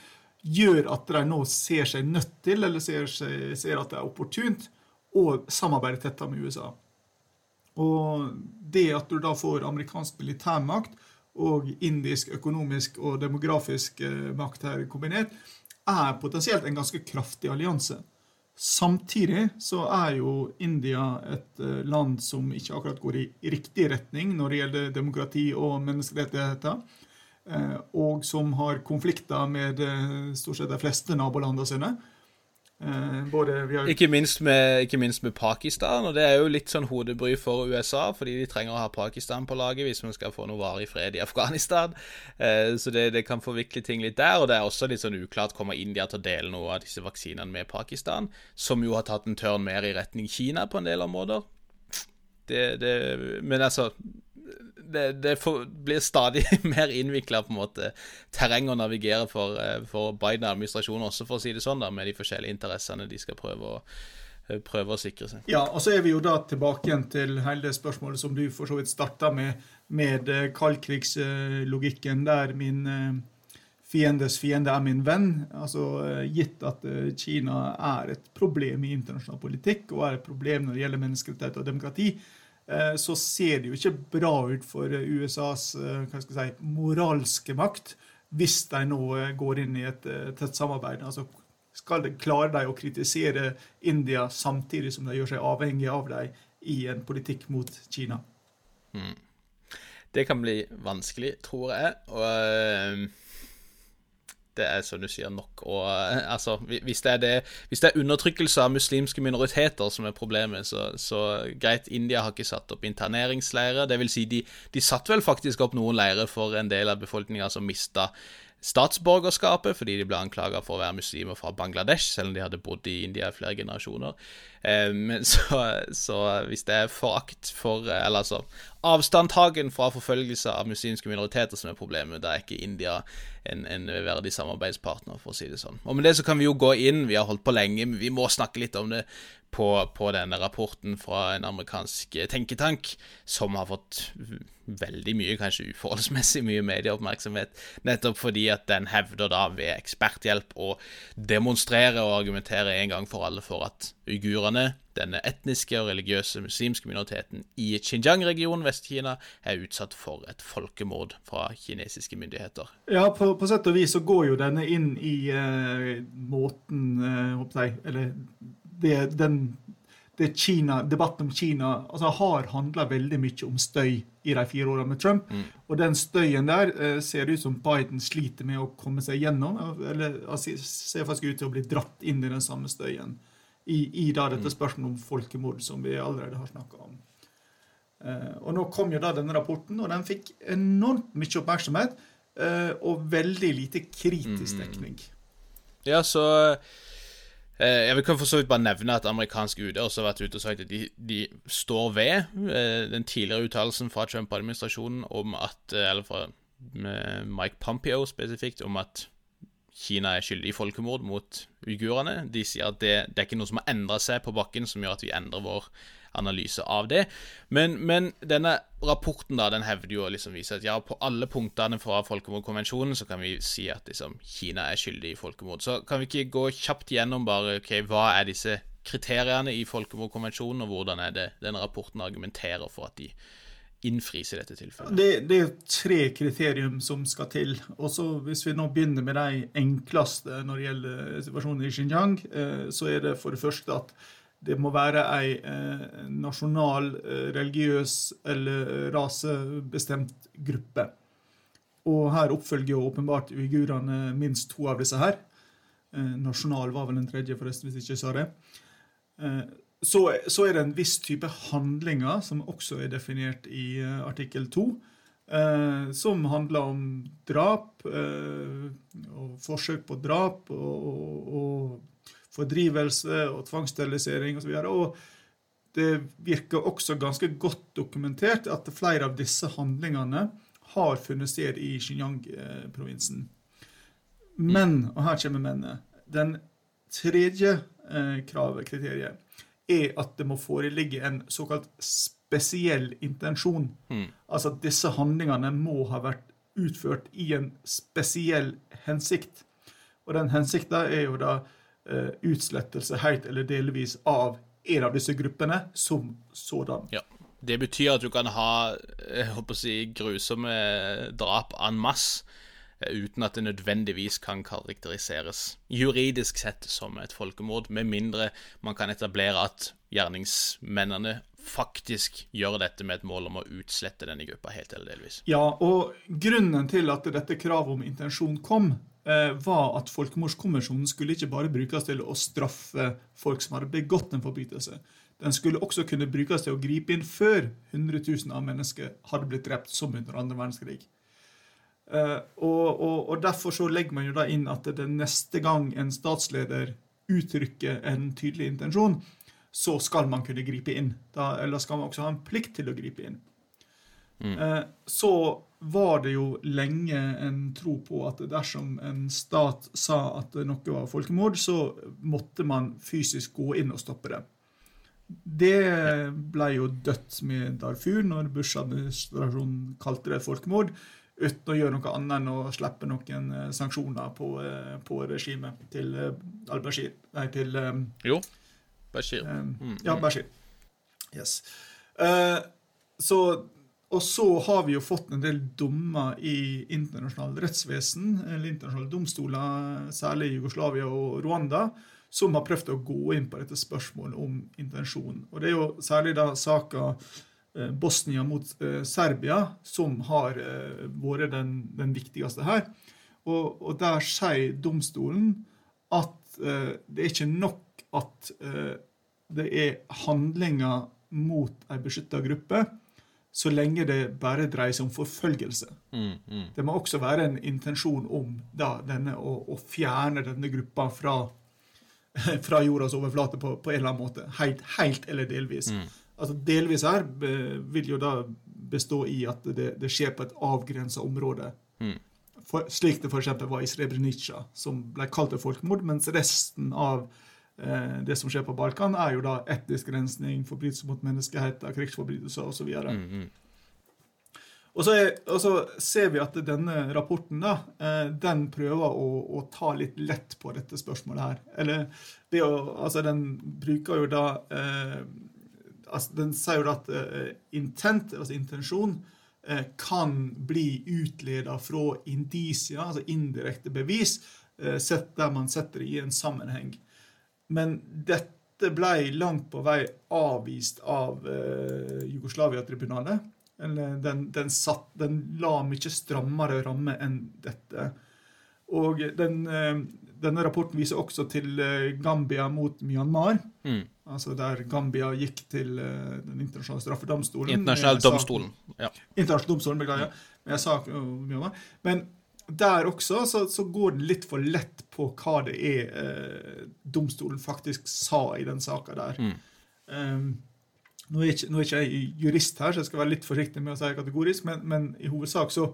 gjør at de nå ser seg nødt til, eller ser, ser at det er opportunt, å samarbeide tettere med USA. Og det at du da får amerikansk militærmakt og indisk økonomisk og demografisk makt her kombinert, er potensielt en ganske kraftig allianse. Samtidig så er jo India et eh, land som ikke akkurat går i riktig retning når det gjelder demokrati og menneskerettigheter, eh, og som har konflikter med stort sett de fleste nabolandene sine. Eh, har... ikke, minst med, ikke, minst med, Pakistan, og det er jo litt sånn hodebry for USA, fordi de trenger å ha Pakistan på laget hvis man skal få noe varig fred i Afghanistan. Eh, så det, det, kan forvikle ting litt der, og det er også litt sånn uklart kommer India til å dele noe av disse vaksinene med Pakistan, som jo har tatt en tørn mer i retning Kina på en del områder. Det, det, men altså det, det får, blir stadig mer innvikla terreng å navigere for, eh, for Biden-administrasjonen, også for å si det sånn, da, med de forskjellige interessene de skal prøve å, eh, prøve å sikre seg. Ja, og så er vi jo da tilbake igjen til hele det spørsmålet som du for så vidt starta med, med eh, kaldkrigslogikken, der min fiendes fiende er min venn. Altså Gitt at Kina er et problem i internasjonal politikk og er et problem når det gjelder menneskerettigheter og demokrati, Eh, så ser det jo ikke bra ut for eh, USAs eh, si, moralske makt hvis de nå går inn i et tett samarbeid. Altså, skal de klare de å kritisere India samtidig som de gjør seg avhengig av dem i en politikk mot Kina? Mm. Det kan bli vanskelig, tror jeg. Og det er som du sier nok å Altså, hvis det, det, hvis det er undertrykkelse av muslimske minoriteter som er problemet, så, så greit, India har ikke satt opp interneringsleirer. Det vil si, de, de satt vel faktisk opp noen leirer for en del av befolkninga som mista statsborgerskapet fordi de ble anklaga for å være muslimer fra Bangladesh, selv om de hadde bodd i India i flere generasjoner. Eh, men så, så, hvis det er forakt for Eller altså avstandtagen fra forfølgelse av muslimske minoriteter som er problemet, da er ikke India en, en verdig samarbeidspartner, for å si det sånn. Og med det så kan vi jo gå inn, vi har holdt på lenge, men vi må snakke litt om det på, på, denne rapporten fra en amerikansk tenketank, som har fått veldig mye, kanskje uforholdsmessig mye medieoppmerksomhet, nettopp fordi at den hevder da ved eksperthjelp å demonstrere og argumentere en gang for alle for at uigurene, denne etniske og religiøse muslimske minoriteten i Xinjiang-regionen, Vest-Kina, er utsatt for et folkemord fra kinesiske myndigheter. Ja, på, på sett og vis så går jo denne inn i eh, måten uh, jeg, Eller det, den, det Kina, debatten om Kina altså, har handla veldig mye om støy i de fire årene med Trump. Mm. Og den støyen der eh, ser ut som Biden sliter med å komme seg gjennom. Eller ser faktisk ut til å bli dratt inn i den samme støyen i, i da dette mm. spørsmålet om folkemord, som vi allerede har snakka om. Eh, og nå kom jo da denne rapporten, og den fikk enormt mye oppmerksomhet. Eh, og veldig lite kritisk mm. dekning. Ja, så Eh, jeg vil kan for så vidt bare nevne at amerikansk UD også har vært ute og sagt at de, de står ved eh, den tidligere uttalelsen fra Trump-administrasjonen om at eh, Eller fra Mike Pompeo spesifikt, om at Kina er skyldig i folkemord mot uigurene. De sier at det, det er ikke noe som har endra seg på bakken som gjør at vi endrer vår analyse av det. Men, men, denne rapporten da, den hevder jo å liksom vise at ja, på alle punktene fra folkemordkonvensjonen så kan vi si at liksom, Kina er skyldig i folkemord. Så kan vi ikke gå kjapt gjennom bare ok, hva er disse kriteriene i folkemordkonvensjonen, og hvordan er det denne rapporten argumenterer for at de innfris i dette tilfellet? Det, det er tre kriterium som skal til. Også Hvis vi nå begynner med de enkleste når det gjelder situasjonen i Xinjiang, eh, så er det for det første at det må være ei eh, nasjonal, eh, religiøs eller rasebestemt gruppe. Og her oppfølger jo åpenbart uigurene minst to av disse her. Nasjonal var vel den tredje, forresten, hvis jeg ikke sa det. Eh, så, så, er det en viss type handlinger som også er definert i eh, artikkel 2. Eh, som handler om drap og forsøk på drap og, og, og fordrivelse og tvangssterilisering osv. Og det virker også ganske godt dokumentert at flere av disse handlingene har funnet sted i Xinjiang-provinsen. Men, og her kommer mennet, den tredje eh, kravet, kriteriet, er at det må foreligge en såkalt spesiell intensjon. Mm. Altså at disse handlingene må ha vært utført i en spesiell hensikt. Og den hensikta er jo da uh, utslettelse helt eller delvis av en av disse gruppene som sådan. Ja. Det betyr at du kan ha jeg håper å si, grusomme drap en masse uten at det nødvendigvis kan karakteriseres juridisk sett som et folkemord, med mindre man kan etablere at gjerningsmennene faktisk gjør dette med et mål om å utslette denne gruppa helt eller delvis. Ja, og grunnen til at dette kravet om intensjon kom, eh, var at Folkemordskonvensjonen skulle ikke bare brukes til å straffe folk som hadde begått en forbrytelse. Den skulle også kunne brukes til å gripe inn før 100 000 av mennesker hadde blitt drept, som under andre verdenskrig. Eh, og, og, og, Derfor så legger man jo da inn at det neste gang en statsleder uttrykker en tydelig intensjon, så skal man kunne gripe inn. Da, eller skal man også ha en plikt til å gripe inn. Mm. Eh, så var det jo lenge en tro på at dersom en stat sa at noe var folkemord, så måtte man fysisk gå inn og stoppe det. Det ble jo dødt med Darfur når Bush-administrasjonen kalte det folkemord, uten å gjøre noe annet enn å slippe noen eh, sanksjoner på, eh, på regimet til al-Bashir. Nei, til Jo. Bashir. Um, mm, ja, Bashir. Yes. Uh, så, og så har vi jo fått en del dommer i internasjonalt rettsvesen, eller internasjonale domstoler, særlig i Jugoslavia og Rwanda, som har prøvd å gå inn på dette spørsmålet om intensjon. Og Det er jo særlig da saka Bosnia mot uh, Serbia som har vært den, den, viktigste her. Og, og der sier domstolen at det er ikke nok at eh, det er handlinger mot ei beskytta gruppe, så lenge det bare dreier seg om forfølgelse. Mm, mm. Det må også være en intensjon om da, denne, å, å, fjerne denne gruppa fra, fra jordas overflate på, på, en eller annen måte. Helt, helt eller delvis. Mm. Altså Delvis her vil jo da bestå i at det, det skjer på et avgrensa område. Mm. For, slik det f.eks. var i Srebrenica, som ble kalt et folkemord, mens resten av Eh, det som skjer på Balkan, er jo da etnisk rensning, forbrytelser mot menneskeheten, krigsforbrytelser osv. Mm, mm. Og så, er, og så ser vi at denne rapporten da, eh, den prøver å, å, ta litt lett på dette spørsmålet her. Eller det å, altså Den bruker jo da eh, altså Den sier jo at eh, intent, altså intensjon, eh, kan bli utleda fra indisia, altså indirekte bevis, eh, der man setter det i en sammenheng. Men dette ble langt på vei avvist av Jugoslavia-tribunalet. Den, den, satt, den la mye strammere ramme enn dette. Og den, denne rapporten viser også til uh, Gambia mot Myanmar. Mm. Altså Der Gambia gikk til uh, den internasjonale straffedomstolen. Internasjonale domstolen, ja. Internasjonale domstolen, Beklager. Med sak om Myanmar. Men der også så, så, går det litt for lett på hva det er eh, domstolen faktisk sa i den saka der. Mm. Um, nå, er ikke, nå, er ikke, jeg jurist her, så jeg skal være litt forsiktig med å si kategorisk, men, men i hovedsak så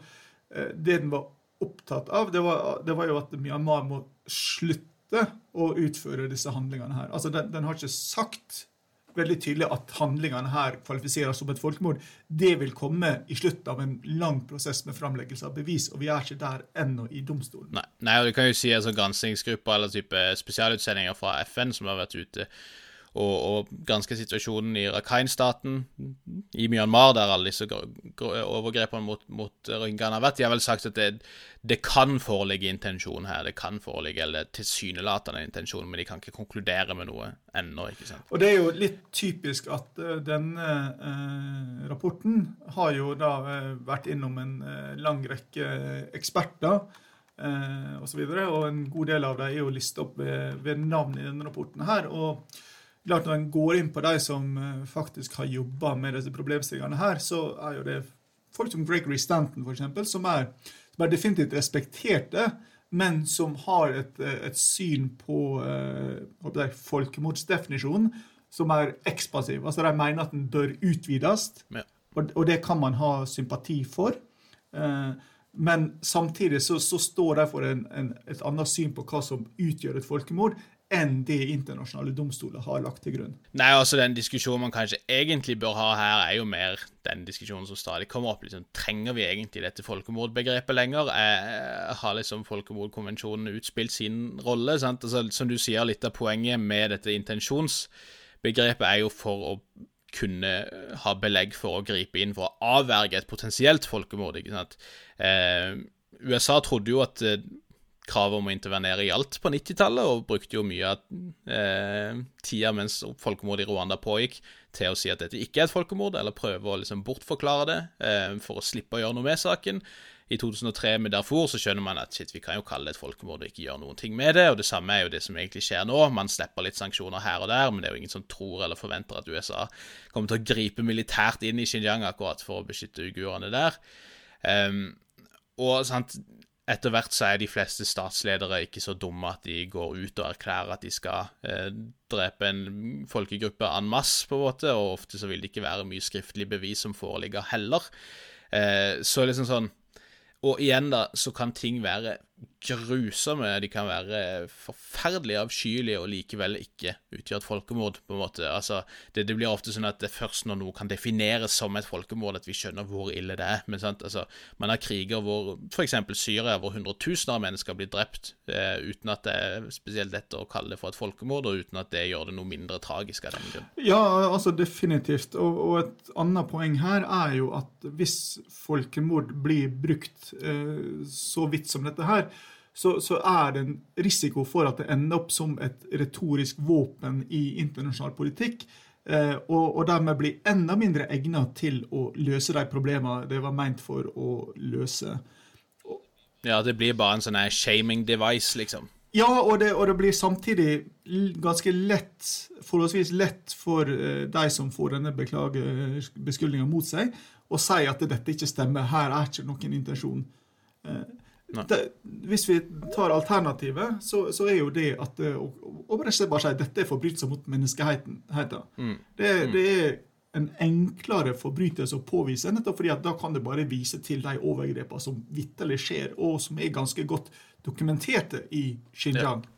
eh, Det den var opptatt av, det var, det var, jo at Myanmar må slutte å utføre disse handlingene her. Altså, den, den har ikke sagt veldig tydelig at handlingene her kvalifiseres som et folkemord. Det vil komme i slutten av en lang prosess med framleggelse av bevis, og vi er ikke der ennå i domstolen. Nei, Nei og du kan jo si altså granskingsgrupper eller type spesialutsendinger fra FN som har vært ute og, og granske situasjonen i Rakhine-staten, i Myanmar, der alle disse overgrepene mot, mot rohingyaene har vært. De har vel sagt at det, det kan foreligge intensjon her. Det kan foreligge eller tilsynelatende intensjon, men de kan ikke konkludere med noe ennå. ikke sant? Og Det er jo litt typisk at uh, denne uh, rapporten har jo da uh, vært innom en lang rekke eksperter. Og, så videre, og en god del av dem er jo listet opp ved, ved navn i denne rapporten. her, og klart Når en går inn på de som eh, faktisk har jobba med disse problemstillingene her, så er jo det folk som Gregory Stanton, eksempel, som er, som er definitivt respekterte, men som har et, eh, et syn på uh, folkemordsdefinisjonen som er ekspansiv. Altså De mener at den bør utvides, ja. og, og, det kan man ha sympati for. Uh, men samtidig så, så står de for en, en, et annet syn på hva som utgjør et folkemord, enn det internasjonale domstoler har lagt til grunn. Nei, altså Den diskusjonen man kanskje egentlig bør ha her, er jo mer den diskusjonen som stadig kommer opp. Liksom, trenger vi egentlig dette folkemordbegrepet lenger? Er, har liksom folkemordkonvensjonen utspilt sin rolle? sant? Altså, som du sier, litt av poenget med dette intensjonsbegrepet er jo for å kunne ha belegg for å gripe inn for å avverge et potensielt folkemord. ikke sant? Eh, USA trodde jo at kravet om å intervenere gjaldt på 90-tallet, og brukte jo mye av eh, tida mens folkemordet i Rwanda pågikk, til å si at dette ikke er et folkemord, eller prøve å liksom bortforklare det eh, for å slippe å gjøre noe med saken. I 2003 med Darfur så skjønner man at shit, vi kan jo kalle det et folkemord og ikke gjøre noen ting med det. Og det samme er jo det som egentlig skjer nå. Man slipper litt sanksjoner her og der, men det er jo ingen som tror eller forventer at USA kommer til å gripe militært inn i Xinjiang akkurat for å beskytte uigurene der. Um, og sant, etter hvert så er de fleste statsledere ikke så dumme at de går ut og erklærer at de skal eh, drepe en folkegruppe en masse, på en måte, og ofte så vil det ikke være mye skriftlig bevis som foreligger heller. Eh, så liksom sånn og igjen, da, så kan ting være grusomme, de kan være forferdelig avskyelige og likevel ikke utgjøre et folkemord, på en måte. Altså, det, det, blir ofte sånn at det er først når noe kan defineres som et folkemord, at vi skjønner hvor ille det er. Men sant, altså, man har kriger hvor f.eks. Syria, hvor hundretusener av mennesker blir drept, eh, uten at det er spesielt lett å kalle det for et folkemord, og uten at det gjør det noe mindre tragisk av den grunn. Ja, altså definitivt. Og, og, et annet poeng her er jo at hvis folkemord blir brukt eh, så vidt som dette her, så, så, er det en risiko for at det ender opp som et retorisk våpen i internasjonal politikk. Eh, og, og, dermed blir enda mindre egnet til å løse de problemene det var meint for å løse. Ja, det blir bare en sånn shaming device, liksom. Ja, og det, og det, blir samtidig ganske lett, forholdsvis lett for uh, de som får denne beskyldninga mot seg, å si at dette ikke stemmer. Her er ikke noen intensjon. Uh, det, hvis vi tar alternativet, så, så, er jo det at å, å bare si at dette er forbrytelser mot menneskeheten. Mm. Det, mm. det, er en enklere forbrytelse å påvise, nettopp fordi at da kan det bare vise til de overgrepene som vitterlig skjer, og som er ganske godt dokumenterte i Xinjiang. Ja.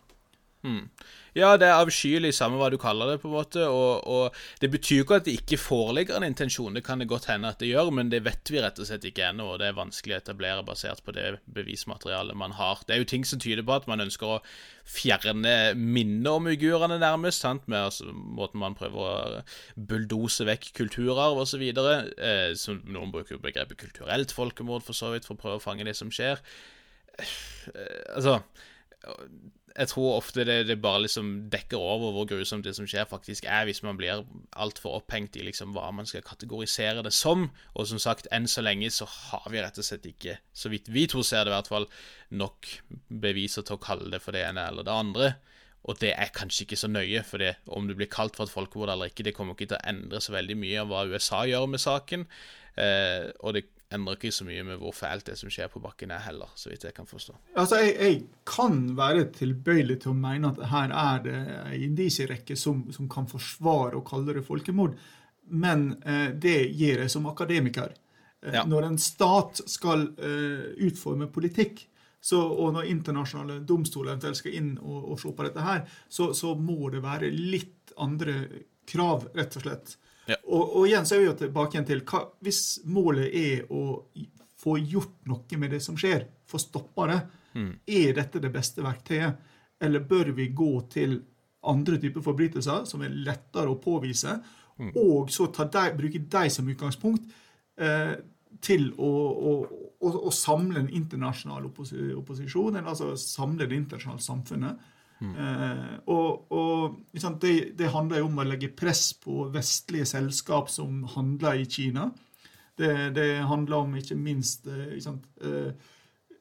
Mm. Ja, det er avskyelig, samme hva du kaller det, på en måte. Og, og, det betyr ikke at det ikke foreligger en intensjon, det kan det godt hende at det gjør, men det vet vi rett og slett ikke ennå, og det er vanskelig å etablere basert på det bevismaterialet man har. Det er jo ting som tyder på at man ønsker å fjerne minnet om uigurene, nærmest, sant? med altså, måten man prøver å bulldose vekk kulturarv osv. Eh, noen bruker jo begrepet kulturelt folkemord, for så vidt, for å prøve å fange det som skjer. Eh, altså jeg tror ofte det, det, bare liksom dekker over hvor grusomt det som skjer, faktisk er, hvis man blir altfor opphengt i liksom hva man skal kategorisere det som. Og som sagt, enn så lenge så har vi rett og slett ikke, så vidt vi to ser det i hvert fall, nok beviser til å kalle det for det ene eller det andre. Og det er kanskje ikke så nøye, for det, om det blir kalt for et folkemord eller ikke, det kommer ikke til å endre så veldig mye av hva USA gjør med saken. Eh, og det endrer ikke så mye med hvor fælt det som skjer på bakken er heller, så vidt jeg kan forstå. Altså, jeg, jeg kan være tilbøyelig til å mene at her er det en indisierekke som, som, kan forsvare å kalle det folkemord, men eh, det gir jeg som akademiker. Eh, ja. Når en stat skal eh, utforme politikk, så, og når internasjonale domstoler eventuelt skal inn og, og se på dette her, så, så må det være litt andre krav, rett og slett. Ja. Og, og, igjen så er vi jo tilbake igjen til hva, Hvis målet er å få gjort noe med det som skjer, få stoppa det, mm. er dette det beste verktøyet? Eller bør vi gå til andre typer forbrytelser som er lettere å påvise, mm. og så de, bruke dem som utgangspunkt eh, til å, å, å, å, samle en internasjonal opposisjon, eller altså samle det internasjonale samfunnet Mm. Eh, og, og det, det, handler jo om å legge press på vestlige selskap som handler i Kina. Det, det handler om ikke minst eh, ikke eh,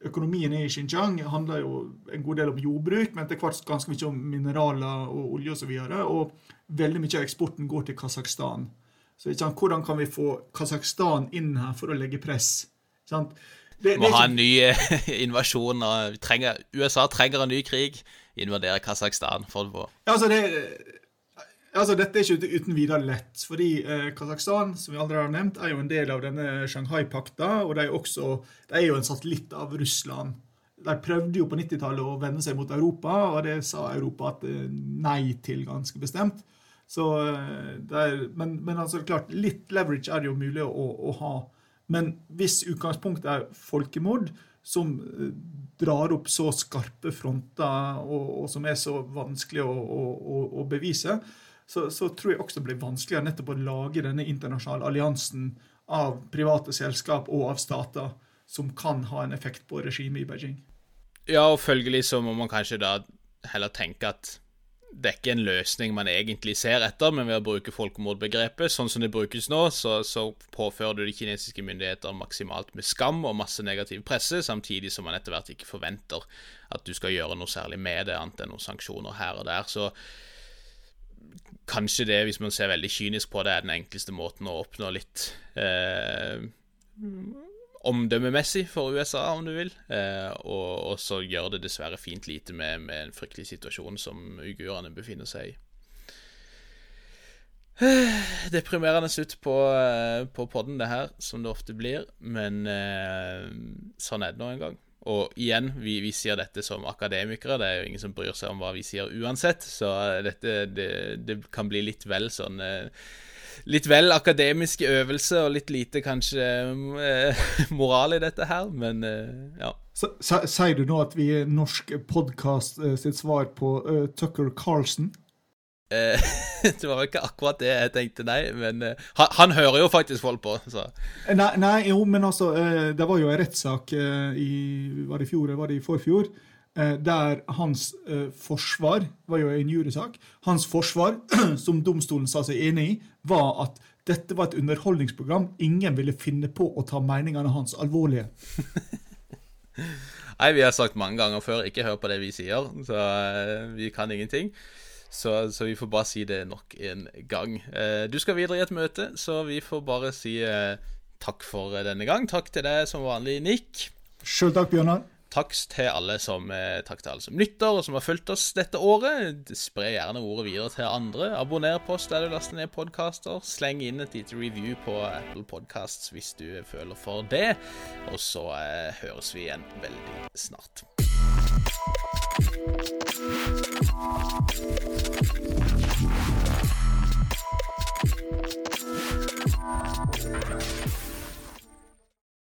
Økonomien i Xinjiang handler jo en god del om jordbruk, men etter hvert ganske mye om mineraler og olje osv. Og, så og veldig mye av eksporten går til Kasakhstan. Så ikke, hvordan kan vi få Kasakhstan inn her for å legge press? Ikke sant? Det, Må ha en ny invasjon. Trenger, USA trenger en ny krig invadere Kasakhstan for å ja, altså, det, altså, Dette er ikke uten videre lett. fordi eh, Kasakhstan som vi allerede har nevnt, er jo en del av denne Shanghai-pakta. Og de er, også, de er jo en satellitt av Russland. De prøvde jo på 90-tallet å vende seg mot Europa, og det sa Europa at eh, nei til ganske bestemt. Så eh, er, men, men, altså klart, litt leverage er det jo mulig å, å ha. Men hvis utgangspunktet er folkemord, som eh, drar opp så skarpe fronter, og, og som er så vanskelig å, å, å, bevise, så, så, tror jeg også det blir vanskeligere nettopp å lage denne internasjonale alliansen av private selskap og av stater som kan ha en effekt på regimet i Beijing. Ja, og følgelig så må man kanskje da heller tenke at det er ikke en løsning man egentlig ser etter, men ved å bruke folkemordbegrepet sånn som det brukes nå, så, så, påfører du de kinesiske myndigheter maksimalt med skam og masse negativ presse, samtidig som man etter hvert ikke forventer at du skal gjøre noe særlig med det, annet enn noen sanksjoner her og der. Så kanskje det, hvis man ser veldig kynisk på det, er den enkleste måten å oppnå litt eh, omdømmemessig for USA, om du vil. Eh, og, så gjør det dessverre fint lite med, med en fryktelig situasjon som uigurene befinner seg i. Deprimerende slutt på, eh, på podden, det her, som det ofte blir. Men eh, sånn er det nå en gang. Og igjen, vi, vi, sier dette som akademikere. Det er jo ingen som bryr seg om hva vi sier uansett. Så dette det, det kan bli litt vel sånn eh, litt vel akademiske øvelser og litt lite kanskje eh, moral i dette her, men eh, ja. Sier du nå at vi er norsk podkast eh, sitt svar på Tucker Carlson? det var ikke akkurat det jeg tenkte, nei. Men han, han, hører jo faktisk folk på. Så. Nei, nei, jo, men altså Det var jo en rettssak i Var det i fjor var det i forfjor? Der hans forsvar var jo en jurysak. Hans forsvar, som domstolen sa seg enig i, var at dette var et underholdningsprogram. Ingen ville finne på å ta meningene hans alvorlige. Nei, vi har sagt mange ganger før ikke hør på det vi sier, så uh, vi kan ingenting. Så, så, vi får bare si det nok en gang. Du skal videre i et møte, så vi får bare si takk for denne gang. Takk til deg som vanlig, Nick. Sjøl takk, Bjørnar. Takk til alle som, eh, takk til alle som lytter og som har fulgt oss dette året. Spre gjerne ordet videre til andre. Abonner på oss der du laster ned podkaster. Sleng inn et lite review på Apple Podcasts hvis du føler for det. Og så eh, høres vi igjen veldig snart. Thank